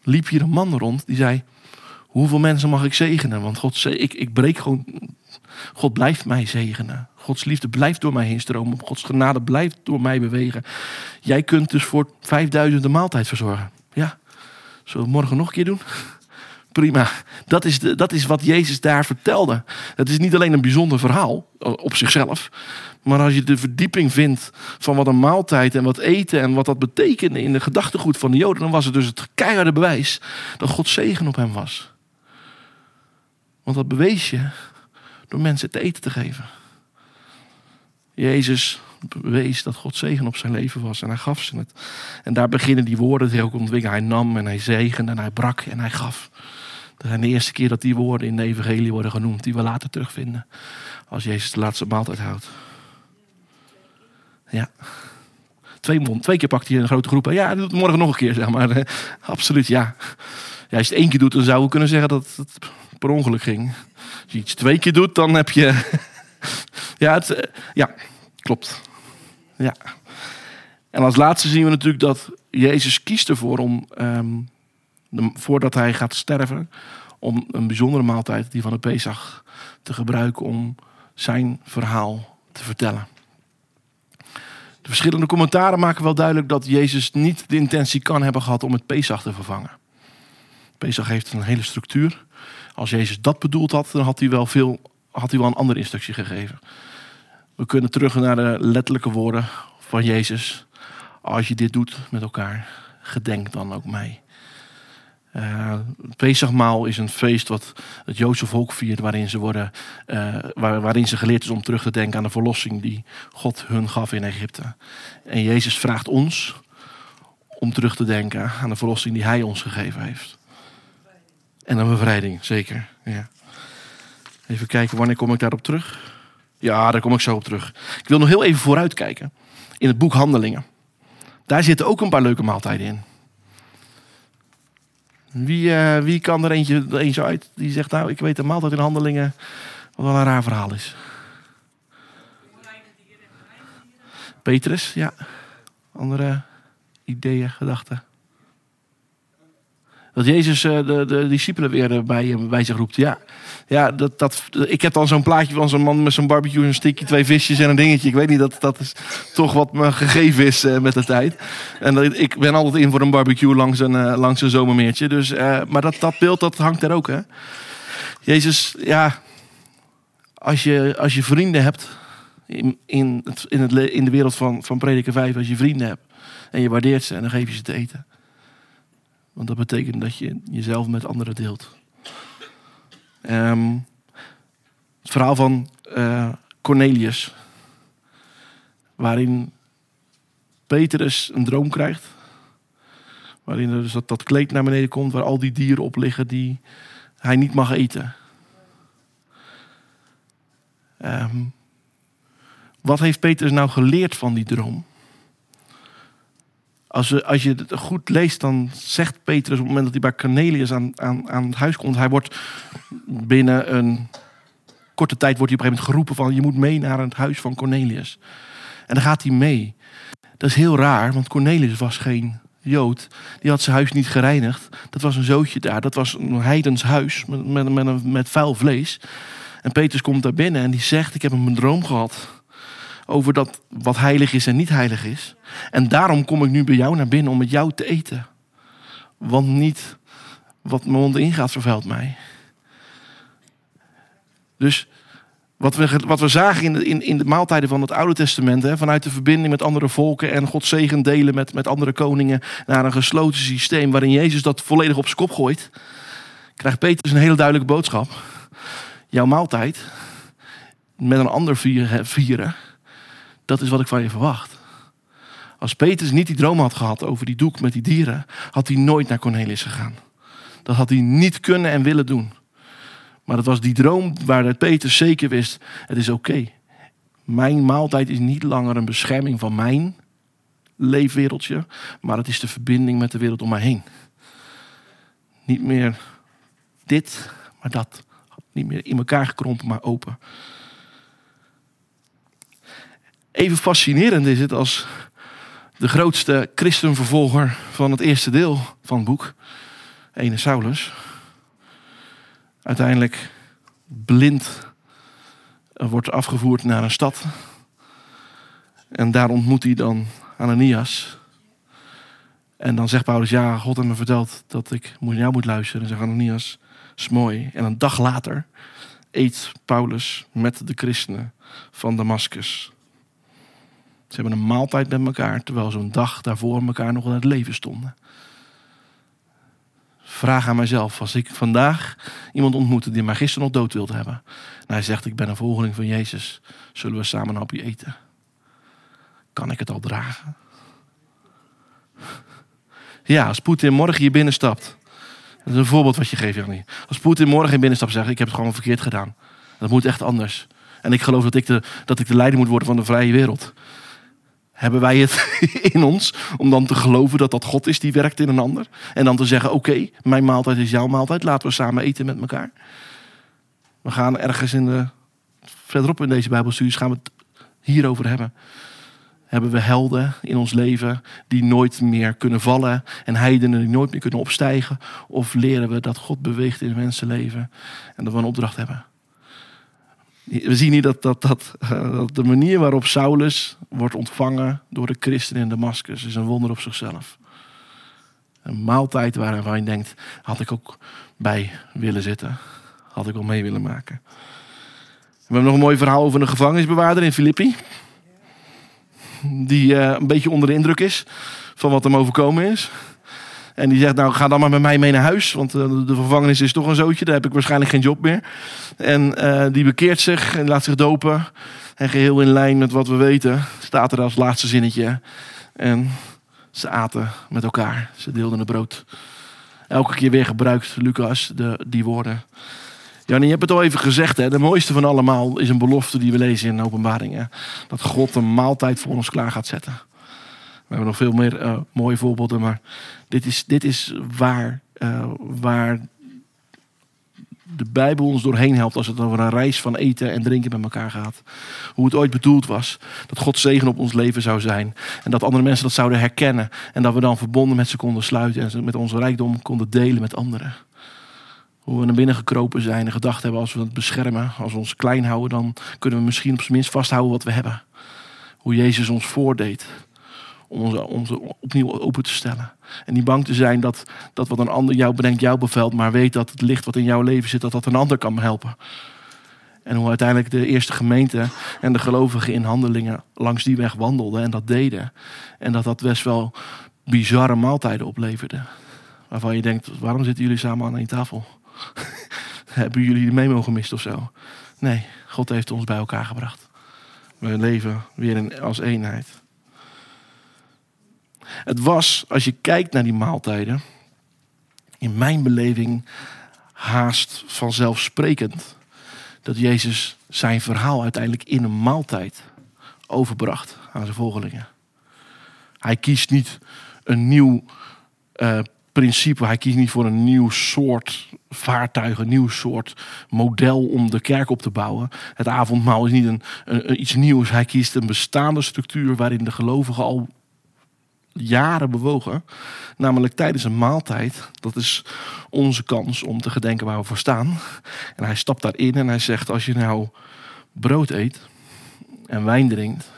Liep hier een man rond die zei, hoeveel mensen mag ik zegenen? Want God, ik, ik breek gewoon, God blijft mij zegenen. Gods liefde blijft door mij heen stromen. Gods genade blijft door mij bewegen. Jij kunt dus voor 5000 de maaltijd verzorgen. Ja, zullen we morgen nog een keer doen? Prima. Dat is, de, dat is wat Jezus daar vertelde. Het is niet alleen een bijzonder verhaal op zichzelf. Maar als je de verdieping vindt van wat een maaltijd en wat eten en wat dat betekende in de gedachtegoed van de Joden, dan was het dus het keiharde bewijs dat God zegen op hem was. Want dat bewees je door mensen te eten te geven. Jezus bewees dat God zegen op zijn leven was en hij gaf ze het. En daar beginnen die woorden die ook ontwikkelen. Hij nam en hij zegende en hij brak en hij gaf. Dat zijn de eerste keer dat die woorden in de evangelie worden genoemd, die we later terugvinden. Als Jezus de laatste maaltijd houdt. Ja. Twee, twee keer pakt hij een grote groep. Ja, hij doet morgen nog een keer, zeg maar. Absoluut, ja. ja. Als je het één keer doet, dan zou we kunnen zeggen dat het per ongeluk ging. Als je iets twee keer doet, dan heb je... ja, eh, ja, klopt. Ja. En als laatste zien we natuurlijk dat Jezus kiest ervoor om um, voordat hij gaat sterven, om een bijzondere maaltijd, die van de Pesach, te gebruiken om zijn verhaal te vertellen. De verschillende commentaren maken wel duidelijk dat Jezus niet de intentie kan hebben gehad om het Pesach te vervangen. Pesach heeft een hele structuur. Als Jezus dat bedoeld had, dan had hij wel, veel, had hij wel een andere instructie gegeven. We kunnen terug naar de letterlijke woorden van Jezus. Als je dit doet met elkaar, gedenk dan ook mij. Uh, het Pesachmaal is een feest wat het Joodse volk viert, waarin ze, worden, waar, waarin ze geleerd is om terug te denken aan de verlossing die God hun gaf in Egypte. En Jezus vraagt ons om terug te denken aan de verlossing die Hij ons gegeven heeft. En een bevrijding, zeker. Ja. Even kijken, wanneer kom ik daarop terug? Ja, daar kom ik zo op terug. Ik wil nog heel even vooruitkijken. In het boek Handelingen. Daar zitten ook een paar leuke maaltijden in. Wie, uh, wie kan er eentje, eentje uit die zegt, nou, ik weet een maaltijd in handelingen, wat wel een raar verhaal is. Petrus, ja. Andere ideeën, gedachten. Dat Jezus eh, de, de discipelen weer eh, bij, bij zich roept. Ja, ja dat, dat, ik heb dan zo'n plaatje van zo'n man met zo'n barbecue, een stickje, twee visjes en een dingetje. Ik weet niet, dat, dat is toch wat me gegeven is eh, met de tijd. En ik ben altijd in voor een barbecue langs een, langs een zomermeertje. Dus, maar dat, dat beeld dat hangt er ook, hè. Jezus, ja, als je, als je vrienden hebt in, in, in, het, in de wereld van, van Prediker 5, als je vrienden hebt en je waardeert ze en dan geef je ze te eten. Want dat betekent dat je jezelf met anderen deelt. Ehm, het verhaal van eh, Cornelius, waarin Petrus een droom krijgt. Waarin er dus dat, dat kleed naar beneden komt, waar al die dieren op liggen die hij niet mag eten. Ehm, wat heeft Petrus nou geleerd van die droom? Als, je het goed leest, dan zegt Petrus op het moment dat hij bij Cornelius aan, aan, aan het huis komt, hij wordt binnen een korte tijd wordt hij op een gegeven moment geroepen van je moet mee naar het huis van Cornelius. En dan gaat hij mee. Dat is heel raar, want Cornelius was geen Jood. Die had zijn huis niet gereinigd. Dat was een zootje daar. Dat was een heidens huis met, met, met, met vuil vlees. En Petrus komt daar binnen en die zegt: Ik heb een droom gehad. Over dat wat heilig is en niet heilig is. En daarom kom ik nu bij jou naar binnen om met jou te eten. Want niet wat mijn mond ingaat vervuilt mij. Dus wat we, wat we zagen in de, in, in de maaltijden van het Oude Testament, hè, vanuit de verbinding met andere volken en Gods zegen delen met, met andere koningen, naar een gesloten systeem waarin Jezus dat volledig op zijn kop gooit, krijgt Petrus een hele duidelijke boodschap. Jouw maaltijd met een ander vieren, vieren, dat is wat ik van je verwacht. Als Petrus niet die droom had gehad over die doek met die dieren, had hij nooit naar Cornelius gegaan. Dat had hij niet kunnen en willen doen. Maar dat was die droom waar het Petrus zeker wist: het is oké. Mijn maaltijd is niet langer een bescherming van mijn leefwereldje, maar het is de verbinding met de wereld om mij heen. Niet meer dit, maar dat. Niet meer in elkaar gekrompen, maar open. Even fascinerend is het als de grootste christenvervolger van het eerste deel van het boek, ene Saulus, uiteindelijk blind wordt afgevoerd naar een stad. En daar ontmoet hij dan Ananias. En dan zegt Paulus, ja, God heeft me verteld dat ik naar jou moet luisteren. En zegt Ananias, is mooi. En een dag later eet Paulus met de christenen van Damascus. Ze hebben een maaltijd met elkaar, terwijl ze een dag daarvoor elkaar nog in het leven stonden. Vraag aan mijzelf, als ik vandaag iemand ontmoette die mij gisteren nog dood wilde hebben. En hij zegt, ik ben een volgeling van Jezus. Zullen we samen een hapje eten? Kan ik het al dragen? Ja, als Poetin morgen hier binnenstapt. Dat is een voorbeeld wat je geeft, Jannie. Als Poetin morgen hier binnenstapt en zegt, ik heb het gewoon verkeerd gedaan. Dat moet echt anders. En ik geloof dat ik de, dat ik de leider moet worden van de vrije wereld. Hebben wij het in ons om dan te geloven dat dat God is die werkt in een ander? En dan te zeggen, oké, mijn maaltijd is jouw maaltijd. Laten we samen eten met elkaar. We gaan ergens in de, verderop in deze Bijbelstudies gaan we het hierover hebben. Hebben we helden in ons leven die nooit meer kunnen vallen en heidenen die nooit meer kunnen opstijgen? Of leren we dat God beweegt in mensenleven en dat we een opdracht hebben? We zien hier dat, dat, eh, dat de manier waarop Saulus wordt ontvangen door de christenen in Damascus is een wonder op zichzelf. Een maaltijd waarvan je denkt, had ik ook bij willen zitten. Had ik wel mee willen maken. We hebben nog een mooi verhaal over een gevangenisbewaarder in Filippi. Die eh, een beetje onder de indruk is van wat hem overkomen is. En die zegt, nou ga dan maar met mij mee naar huis. Want eh, de gevangenis is toch een zootje. Daar heb ik waarschijnlijk geen job meer. En eh, die bekeert zich en laat zich dopen. En geheel in lijn met wat we weten, staat er als laatste zinnetje. En ze aten met elkaar. Ze deelden het brood. Elke keer weer gebruikt Lucas de, die woorden. Jannie, je hebt het al even gezegd. Hè? De mooiste van allemaal is een belofte die we lezen in openbaringen. Dat God een maaltijd voor ons klaar gaat zetten. We hebben nog veel meer eh, mooie voorbeelden. Maar dit is, dit is waar, eh, waar de Bijbel ons doorheen helpt als het over een reis van eten en drinken met elkaar gaat. Hoe het ooit bedoeld was. Dat God zegen op ons leven zou zijn. En dat andere mensen dat zouden herkennen. En dat we dan verbonden met ze konden sluiten en met onze rijkdom konden delen met anderen. Hoe we naar binnen gekropen zijn en gedacht hebben als we het beschermen, als we ons klein houden, dan kunnen we misschien op zijn minst vasthouden wat we hebben. Hoe Jezus ons voordeed om ons opnieuw open te stellen. En niet bang te zijn dat, dat wat een ander jou brengt, jou bevelt, maar weet dat het licht wat in jouw leven zit, dat dat een ander kan helpen. En hoe uiteindelijk de eerste gemeente en de gelovigen in handelingen langs die weg wandelden en dat deden. En dat dat best wel bizarre maaltijden opleverde. Waarvan je denkt, waarom zitten jullie samen aan één tafel? Hebben jullie de memo gemist of zo? Nee, God heeft ons bij elkaar gebracht. We leven weer in, als eenheid. Het was, als je kijkt naar die maaltijden, in mijn beleving haast vanzelfsprekend dat Jezus zijn verhaal uiteindelijk in een maaltijd overbracht aan zijn volgelingen. Hij kiest niet een nieuw uh, principe, hij kiest niet voor een nieuw soort vaartuig, een nieuw soort model om de kerk op te bouwen. Het avondmaal is niet een, een, iets nieuws, hij kiest een bestaande structuur waarin de gelovigen al jaren bewogen. Namelijk tijdens een maaltijd. Dat is onze kans om te gedenken waar we voor staan. En hij stapt daarin en hij zegt: Als je nou brood eet en wijn drinkt.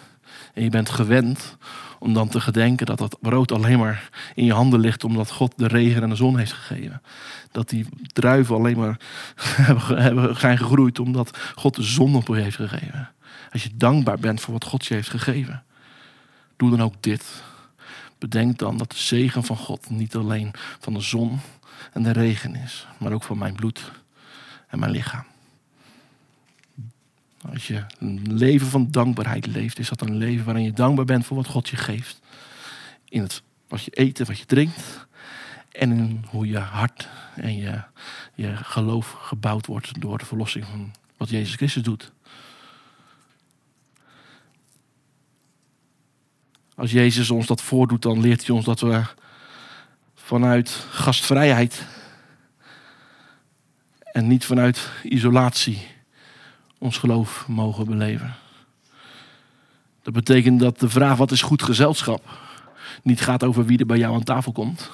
En je bent gewend om dan te gedenken dat dat brood alleen maar in je handen ligt omdat God de regen en de zon heeft gegeven. Dat die druiven alleen maar hebben, zijn gegroeid omdat God de zon op je heeft gegeven. Als je dankbaar bent voor wat God je heeft gegeven, doe dan ook dit. Bedenk dan dat de zegen van God niet alleen van de zon en de regen is, maar ook van mijn bloed en mijn lichaam. Als je een leven van dankbaarheid leeft, is dat een leven waarin je dankbaar bent voor wat God je geeft. In het, wat je eet en wat je drinkt. En in hoe je hart en je, je geloof gebouwd wordt door de verlossing van wat Jezus Christus doet. Als Jezus ons dat voordoet, dan leert hij ons dat we vanuit gastvrijheid en niet vanuit isolatie ons geloof mogen beleven. Dat betekent dat de vraag wat is goed gezelschap niet gaat over wie er bij jou aan tafel komt,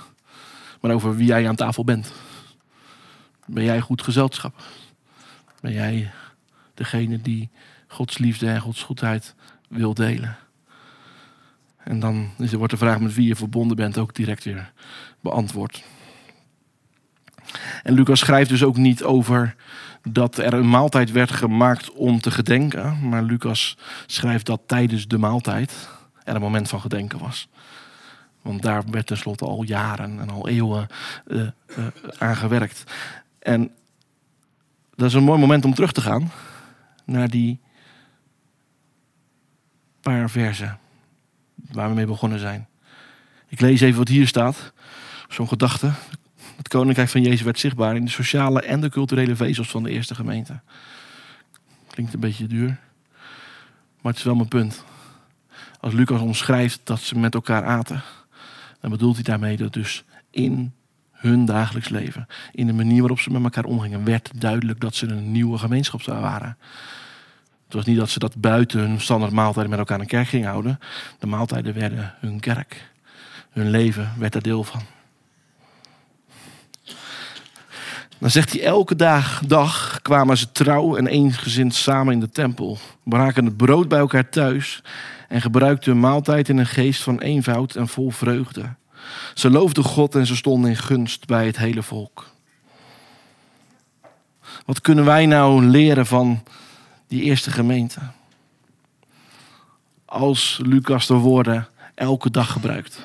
maar over wie jij aan tafel bent. Ben jij goed gezelschap? Ben jij degene die Gods liefde en Gods goedheid wil delen? En dan wordt de vraag met wie je verbonden bent ook direct weer beantwoord. En Lucas schrijft dus ook niet over dat er een maaltijd werd gemaakt om te gedenken. Maar Lucas schrijft dat tijdens de maaltijd er een moment van gedenken was. Want daar werd tenslotte al jaren en al eeuwen uh, aan gewerkt. En dat is een mooi moment om terug te gaan naar die paar versen waar we mee begonnen zijn. Ik lees even wat hier staat. Zo'n gedachte. Het koninkrijk van Jezus werd zichtbaar in de sociale en de culturele vezels van de eerste gemeente. Klinkt een beetje duur, maar het is wel mijn punt. Als Lucas omschrijft dat ze met elkaar aten, dan bedoelt hij daarmee dat dus in hun dagelijks leven, in de manier waarop ze met elkaar omgingen, werd duidelijk dat ze een nieuwe gemeenschap waren. Het was niet dat ze dat buiten hun standaard maaltijden met elkaar in kerk gingen houden. De maaltijden werden hun kerk. Hun leven werd er deel van. Dan zegt hij, elke dag, dag kwamen ze trouw en eensgezind samen in de tempel. Braken het brood bij elkaar thuis en gebruikten hun maaltijd in een geest van eenvoud en vol vreugde. Ze loofden God en ze stonden in gunst bij het hele volk. Wat kunnen wij nou leren van die eerste gemeente? Als Lucas de woorden elke dag gebruikt,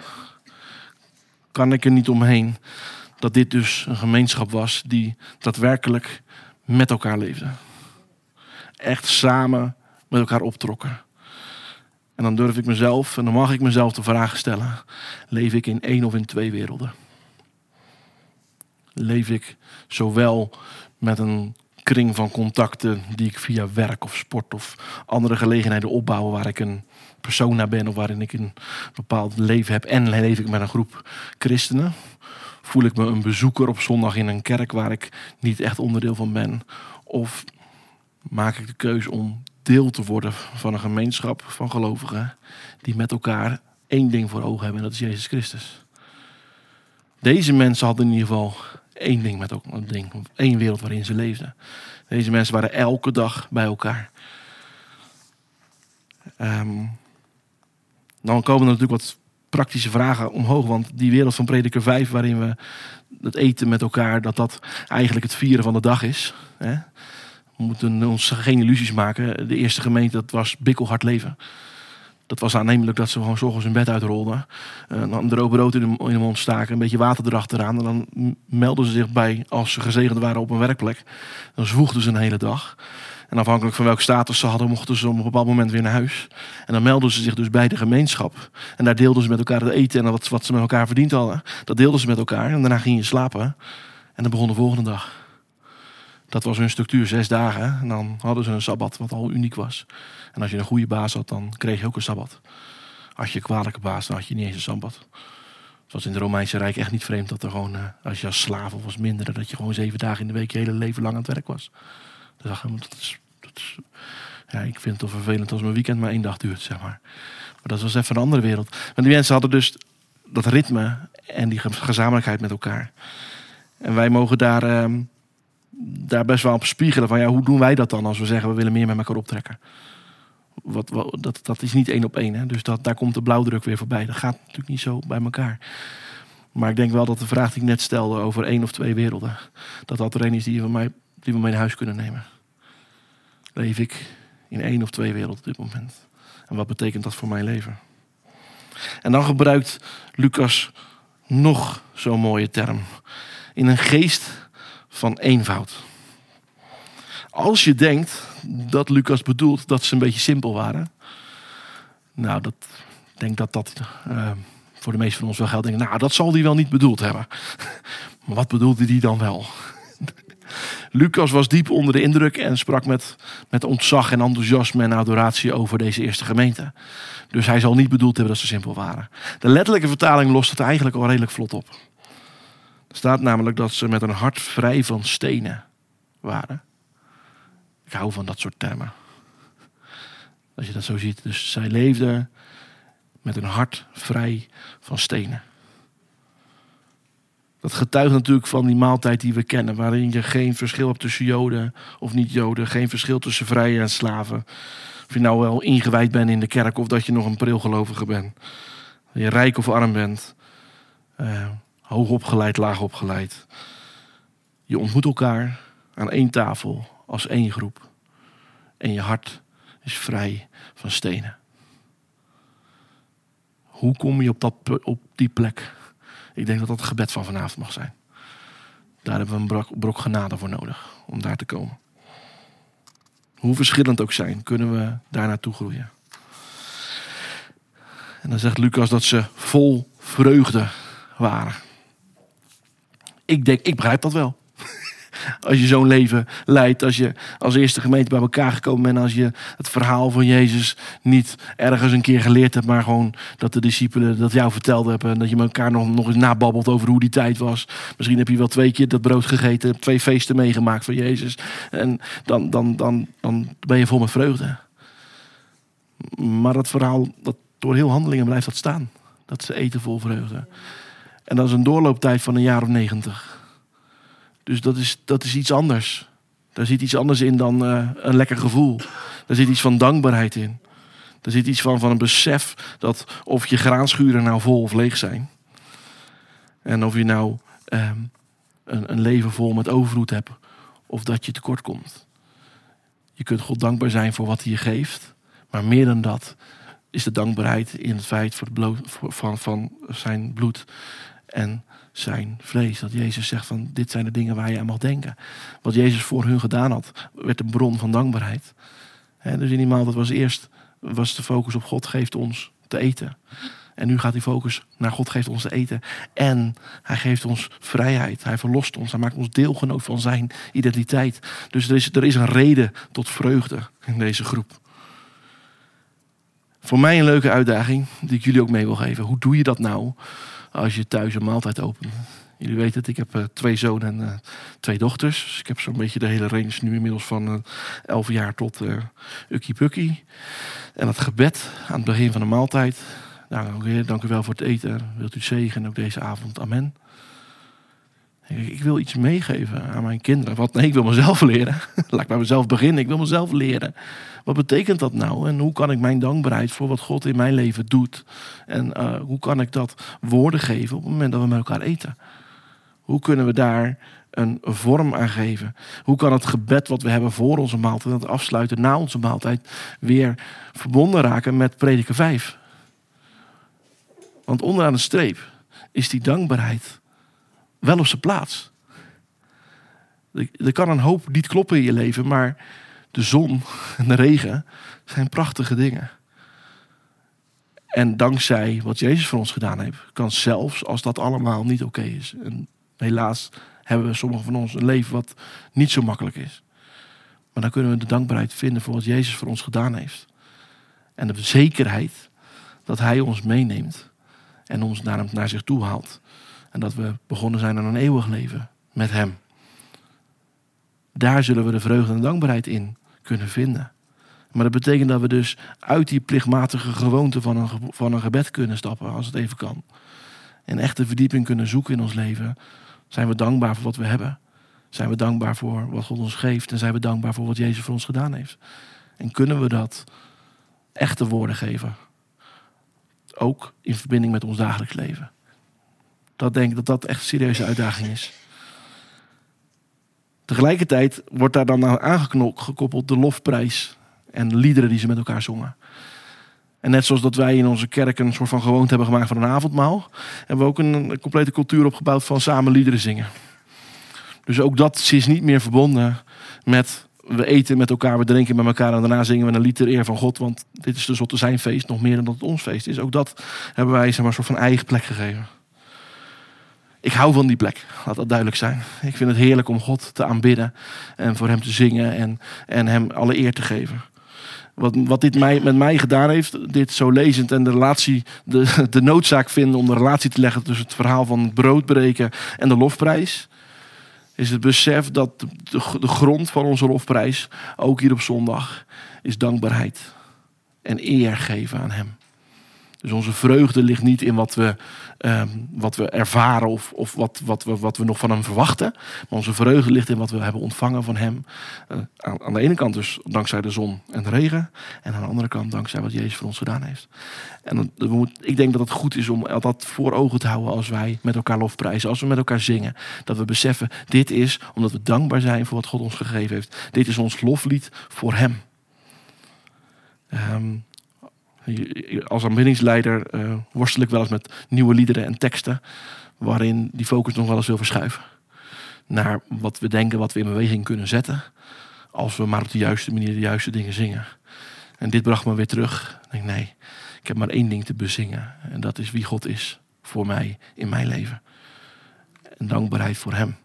kan ik er niet omheen dat dit dus een gemeenschap was die daadwerkelijk met elkaar leefde. Echt samen met elkaar optrokken. En dan durf ik mezelf, en dan mag ik mezelf de vraag stellen: leef ik in één of in twee werelden? Leef ik zowel met een kring van contacten die ik via werk of sport of andere gelegenheden opbouw waar ik een persoon naar ben of waarin ik een bepaald leven heb en leef ik met een groep christenen? voel ik me een bezoeker op zondag in een kerk waar ik niet echt onderdeel van ben? Of maak ik de keuze om deel te worden van een gemeenschap van gelovigen die met elkaar één ding voor ogen hebben en dat is Jezus Christus. Deze mensen hadden in ieder geval één ding met elkaar, een ding, één wereld waarin ze leefden. Deze mensen waren elke dag bij elkaar. Ehm, dan komen er natuurlijk wat praktische vragen omhoog. Want die wereld van Prediker 5, waarin we het eten met elkaar, dat dat eigenlijk het vieren van de dag is. Hè? We moeten ons geen illusies maken. De eerste gemeente, dat was bikkelhard leven. Dat was aannemelijk dat ze gewoon zorgens hun bed uitrolden. Uh, dan droog brood in de, in de mond staken, een beetje water erachteraan. En dan melden ze zich bij als ze gezegend waren op een werkplek. Dan zwoegden ze een hele dag. En afhankelijk van welke status ze hadden, mochten ze op een bepaald moment weer naar huis. En dan melden ze zich dus bij de gemeenschap. En daar deelden ze met elkaar het eten en wat, wat ze met elkaar verdiend hadden. Dat deelden ze met elkaar. En daarna ging je slapen. En dan begon de volgende dag. Dat was hun structuur, zes dagen. En dan hadden ze een sabbat, wat al uniek was. En als je een goede baas had, dan kreeg je ook een sabbat. Als je een kwalijke baas, dan had je niet eens een sabbat. Het was in het Romeinse Rijk echt niet vreemd dat er gewoon, eh, als je als slaaf of als minder, dat je gewoon zeven dagen in de week je hele leven lang aan het werk was. Dus dat is ja, ik vind het toch vervelend als mijn weekend maar één dag duurt, zeg maar. Maar dat was even een andere wereld. Maar die mensen hadden dus dat ritme en die gezamenlijkheid met elkaar. En wij mogen daar, ehm, daar best wel op spiegelen van ja, hoe doen wij dat dan als we zeggen we willen meer met elkaar optrekken. Wat, wat, dat, dat is niet één op één. Hè? Dus dat, daar komt de blauwdruk weer voorbij. Dat gaat natuurlijk niet zo bij elkaar. Maar ik denk wel dat de vraag die ik net stelde over één of twee werelden, dat dat er één is die we, mij, die we mee naar huis kunnen nemen leef ik in één of twee werelden op dit moment. En wat betekent dat voor mijn leven? En dan gebruikt Lucas nog zo'n mooie term. In een geest van eenvoud. Als je denkt dat Lucas bedoelt dat ze een beetje simpel waren. Nou, dat, ik denk dat dat uh, voor de meesten van ons wel geldt. nou, dat zal hij wel niet bedoeld hebben. Maar wat bedoelde hij dan wel? Lucas was diep onder de indruk en sprak met, met ontzag en enthousiasme en adoratie over deze eerste gemeente. Dus hij zal niet bedoeld hebben dat ze simpel waren. De letterlijke vertaling lost het eigenlijk al redelijk vlot op. Er staat namelijk dat ze met een hart vrij van stenen waren. Ik hou van dat soort termen. Als je dat zo ziet. Dus zij leefden met een hart vrij van stenen. Dat getuigt natuurlijk van die maaltijd die we kennen, waarin je geen verschil hebt tussen Joden of niet-Joden, geen verschil tussen vrije en slaven. Of je nou wel ingewijd bent in de kerk of dat je nog een prilgelovige bent. Je rijk of arm bent, uh, hoog opgeleid, laag opgeleid. Je ontmoet elkaar aan één tafel als één groep. En je hart is vrij van stenen. Hoe kom je op, dat, op die plek? Ik denk dat dat het gebed van vanavond mag zijn. Daar hebben we een brok, genade voor nodig om daar te komen. Hoe verschillend ook zijn, kunnen we daar naartoe groeien. En dan zegt Lucas dat ze vol vreugde waren. Ik denk, ik begrijp dat wel. Als je zo'n leven leidt, als je als eerste gemeente bij elkaar gekomen bent, als je het verhaal van Jezus niet ergens een keer geleerd hebt, maar gewoon dat de discipelen dat jou verteld hebben en dat je met elkaar nog, nog eens nababbelt over hoe die tijd was. Misschien heb je wel twee keer dat brood gegeten, twee feesten meegemaakt van Jezus. En dan, dan, dan, dan ben je vol met vreugde. Maar dat verhaal, dat, door heel handelingen blijft dat staan. Dat ze eten vol vreugde. En dat is een doorlooptijd van een jaar of negentig. Dus dat is, dat is iets anders. Daar zit iets anders in dan uh, een lekker gevoel. Daar zit iets van dankbaarheid in. Er zit iets van, van een besef dat of je graanschuren nou vol of leeg zijn. En of je nou uh, een, een leven vol met overvloed hebt of dat je tekort komt. Je kunt God dankbaar zijn voor wat hij je geeft. Maar meer dan dat is de dankbaarheid in het feit voor het bloed, van, van zijn bloed. En zijn vlees. Dat Jezus zegt van dit zijn de dingen waar je aan mag denken. Wat Jezus voor hun gedaan had, werd een bron van dankbaarheid. dus in die dat was eerst was de focus op God geeft ons te eten. En nu gaat die focus naar God geeft ons te eten. En hij geeft ons vrijheid. Hij verlost ons. Hij maakt ons deelgenoot van zijn identiteit. Dus er is, er is een reden tot vreugde in deze groep. Voor mij een leuke uitdaging die ik jullie ook mee wil geven. Hoe doe je dat nou als je thuis een maaltijd opent. Jullie weten het, ik heb eh, twee zonen en eh, twee dochters. Dus ik heb zo'n beetje de hele range nu inmiddels van eh 11 jaar tot eh ukkie pukkie. En het gebed aan het begin van de maaltijd. Nou, Heer, dank u wel voor het eten. Wilt u zegenen ook deze avond. Amen. Ik, wil iets meegeven aan mijn kinderen. Wat? Nee, ik wil mezelf leren. Laat ik bij mezelf beginnen. Ik wil mezelf leren. Wat betekent dat nou? En hoe kan ik mijn dankbaarheid voor wat God in mijn leven doet? En eh, hoe kan ik dat woorden geven op het moment dat we met elkaar eten? Hoe kunnen we daar een vorm aan geven? Hoe kan het gebed wat we hebben voor onze maaltijd, dat afsluiten na onze maaltijd, weer verbonden raken met prediker 5? Want onderaan de streep is die dankbaarheid wel op zijn plaats. Er kan een hoop niet kloppen in je leven, maar de zon en de regen zijn prachtige dingen. En dankzij wat Jezus voor ons gedaan heeft, kan zelfs als dat allemaal niet oké is. En helaas hebben we sommigen van ons een leven wat niet zo makkelijk is. Maar dan kunnen we de dankbaarheid vinden voor wat Jezus voor ons gedaan heeft. En de zekerheid dat Hij ons meeneemt en ons naar, hem, naar zich toe haalt. En dat we begonnen zijn aan een eeuwig leven met Hem. Daar zullen we de vreugde en dankbaarheid in kunnen vinden. Maar dat betekent dat we dus uit die plichtmatige gewoonte van een, van een gebed kunnen stappen, als het even kan. En echte verdieping kunnen zoeken in ons leven. Zijn we dankbaar voor wat we hebben? Zijn we dankbaar voor wat God ons geeft? En zijn we dankbaar voor wat Jezus voor ons gedaan heeft? En kunnen we dat echte woorden geven? Ook in verbinding met ons dagelijks leven. Dat denk ik dat dat echt een serieuze uitdaging is. Tegelijkertijd wordt daar dan aan aangekoppeld de lofprijs en de liederen die ze met elkaar zongen. En net zoals dat wij in onze kerk een soort van gewoonte hebben gemaakt van een avondmaal, hebben we ook een, complete cultuur opgebouwd van samen liederen zingen. Dus ook dat is niet meer verbonden met we eten met elkaar, we drinken met elkaar en daarna zingen we een lied ter eer van God, want dit is tenslotte zijn feest, nog meer dan dat het ons feest is. Ook dat hebben wij zeg maar, een soort van eigen plek gegeven. Ik hou van die plek, laat dat duidelijk zijn. Ik vind het heerlijk om God te aanbidden en voor Hem te zingen en, en Hem alle eer te geven. Wat, wat dit mij, met mij gedaan heeft, dit zo lezend en de relatie, de, de noodzaak vinden om de relatie te leggen tussen het verhaal van het brood breken en de lofprijs, is het besef dat de, de grond van onze lofprijs, ook hier op zondag, is dankbaarheid en eer geven aan Hem. Dus onze vreugde ligt niet in wat we, ehm, wat we ervaren of, of wat, wat, we, wat we nog van hem verwachten. Maar onze vreugde ligt in wat we hebben ontvangen van hem. Eh, aan, de ene kant dus dankzij de zon en de regen. En aan de andere kant dankzij wat Jezus voor ons gedaan heeft. En we moet, ik denk dat het goed is om dat voor ogen te houden als wij met elkaar lofprijzen. Als we met elkaar zingen. Dat we beseffen, dit is omdat we dankbaar zijn voor wat God ons gegeven heeft. Dit is ons loflied voor hem. Ehm, als aanbiddingsleider eh, worstel ik wel eens met nieuwe liederen en teksten. Waarin die focus nog wel eens wil verschuiven. Naar wat we denken, wat we in beweging kunnen zetten. Als we maar op de juiste manier de juiste dingen zingen. En dit bracht me weer terug. Ik denk, nee, ik heb maar één ding te bezingen. En dat is wie God is voor mij in mijn leven. En dankbaarheid voor Hem.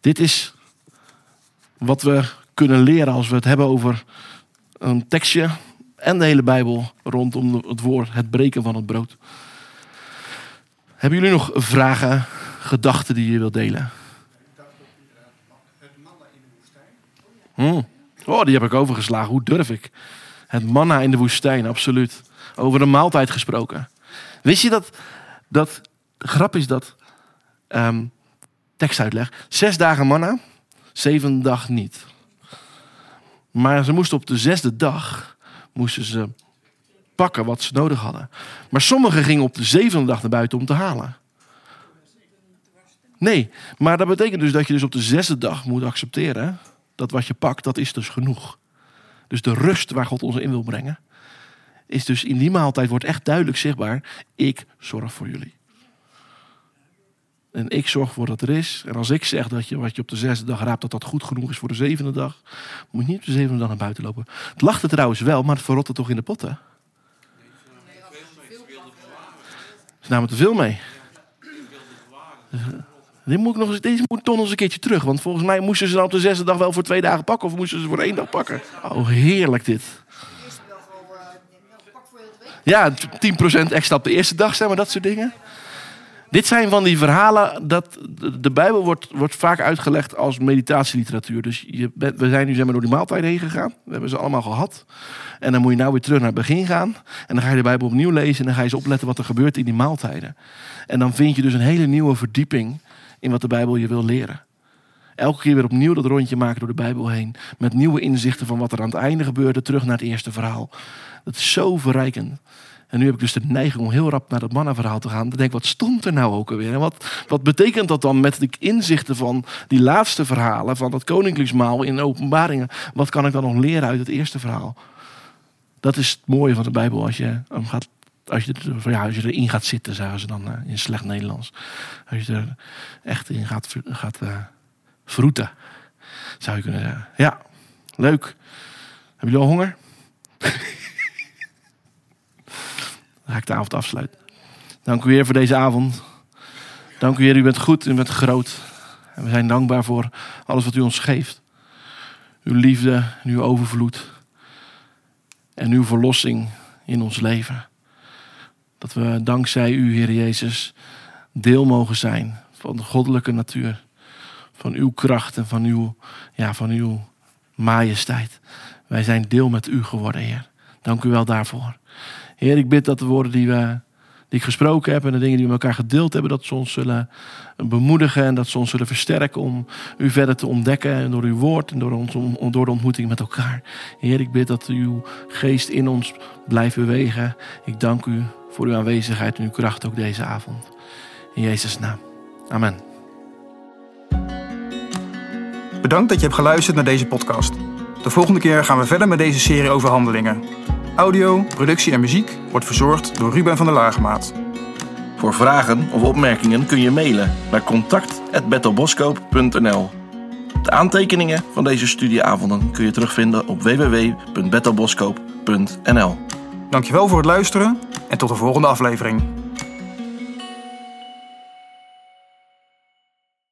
Dit is wat we kunnen leren als we het hebben over een tekstje en de hele Bijbel rondom het woord, het breken van het brood. Hebben jullie nog vragen, gedachten die je wilt delen? Hmm. Oh, die heb ik overgeslagen. Hoe durf ik? Het manna in de woestijn, absoluut. Over een maaltijd gesproken. Wist je dat, dat de grap is dat, ehm, tekstuitleg, zes dagen manna, zeven dag niet. Maar ze moesten op de zesde dag moesten ze pakken wat ze nodig hadden. Maar sommigen gingen op de zevende dag naar buiten om te halen. Nee, maar dat betekent dus dat je dus op de zesde dag moet accepteren dat wat je pakt, dat is dus genoeg. Dus de rust waar God ons in wil brengen, is dus in die maaltijd wordt echt duidelijk zichtbaar: ik zorg voor jullie. En ik zorg voor dat er is. En als ik zeg dat je wat je op de zesde dag raapt, dat dat goed genoeg is voor de zevende dag, moet je niet op de zevende dag naar buiten lopen. Het lachte trouwens wel, maar het verrotte toch in de potten. Ze namen te veel mee. Dit moet nog eens, deze moet toch nog eens een keertje terug. Want volgens mij moesten ze dan op de zesde dag wel voor twee dagen pakken. Of moesten ze voor één dag pakken. Oh, heerlijk dit. Ja, 10% extra op de eerste dag, zeg maar, dat soort dingen. Dit zijn van die verhalen dat de- Bijbel wordt, wordt vaak uitgelegd als meditatieliteratuur. Dus je, we zijn nu zeg maar, door die maaltijden heen gegaan. We hebben ze allemaal gehad. En dan moet je nou weer terug naar het begin gaan. En dan ga je de Bijbel opnieuw lezen en dan ga je eens opletten wat er gebeurt in die maaltijden. En dan vind je dus een hele nieuwe verdieping in wat de Bijbel je wil leren. Elke keer weer opnieuw dat rondje maken door de Bijbel heen. Met nieuwe inzichten van wat er aan het einde gebeurde. Terug naar het eerste verhaal. Dat is zo verrijkend. En nu heb ik dus de neiging om heel rap naar dat mannenverhaal te gaan. Dan denk ik, wat stond er nou ook alweer? En wat, wat betekent dat dan met de inzichten van die laatste verhalen... van dat koninklijksmaal in openbaringen? Wat kan ik dan nog leren uit het eerste verhaal? Dat is het mooie van de Bijbel als je gaat... Als je, ja, als je erin gaat zitten, zeggen ze dan eh, in slecht Nederlands. Als je er echt in gaat, gaat eh, vroeten, zou je kunnen zeggen. Ja, leuk. Hebben jullie al honger? Dan ga ik de avond afsluiten. Dank u weer voor deze avond. Dank u weer, u bent goed, u bent groot. En we zijn dankbaar voor alles wat u ons geeft. Uw liefde, uw overvloed. En uw verlossing in ons leven. Dat we dankzij u, Heer Jezus, deel mogen zijn van de goddelijke natuur. Van uw kracht en van uw, ja, van uw majesteit. Wij zijn deel met u geworden, Heer. Dank u wel daarvoor. Heer, ik bid dat de woorden die, we, die ik gesproken heb en de dingen die we met elkaar gedeeld hebben, dat ze ons zullen bemoedigen en dat ze ons zullen versterken om u verder te ontdekken en door uw woord en door, ons, door de ontmoeting met elkaar. Heer, ik bid dat uw geest in ons blijft bewegen. Ik dank u voor uw aanwezigheid en uw kracht ook deze avond. In Jezus' naam. Amen. Bedankt dat je hebt geluisterd naar deze podcast. De volgende keer gaan we verder met deze serie over handelingen. Audio, productie en muziek wordt verzorgd door Ruben van der Laagmaat. Voor vragen of opmerkingen kun je mailen naar contact.bethelboskoop.nl De aantekeningen van deze studieavonden kun je terugvinden op www.bethelboskoop.nl Dankjewel voor het luisteren en tot de volgende aflevering.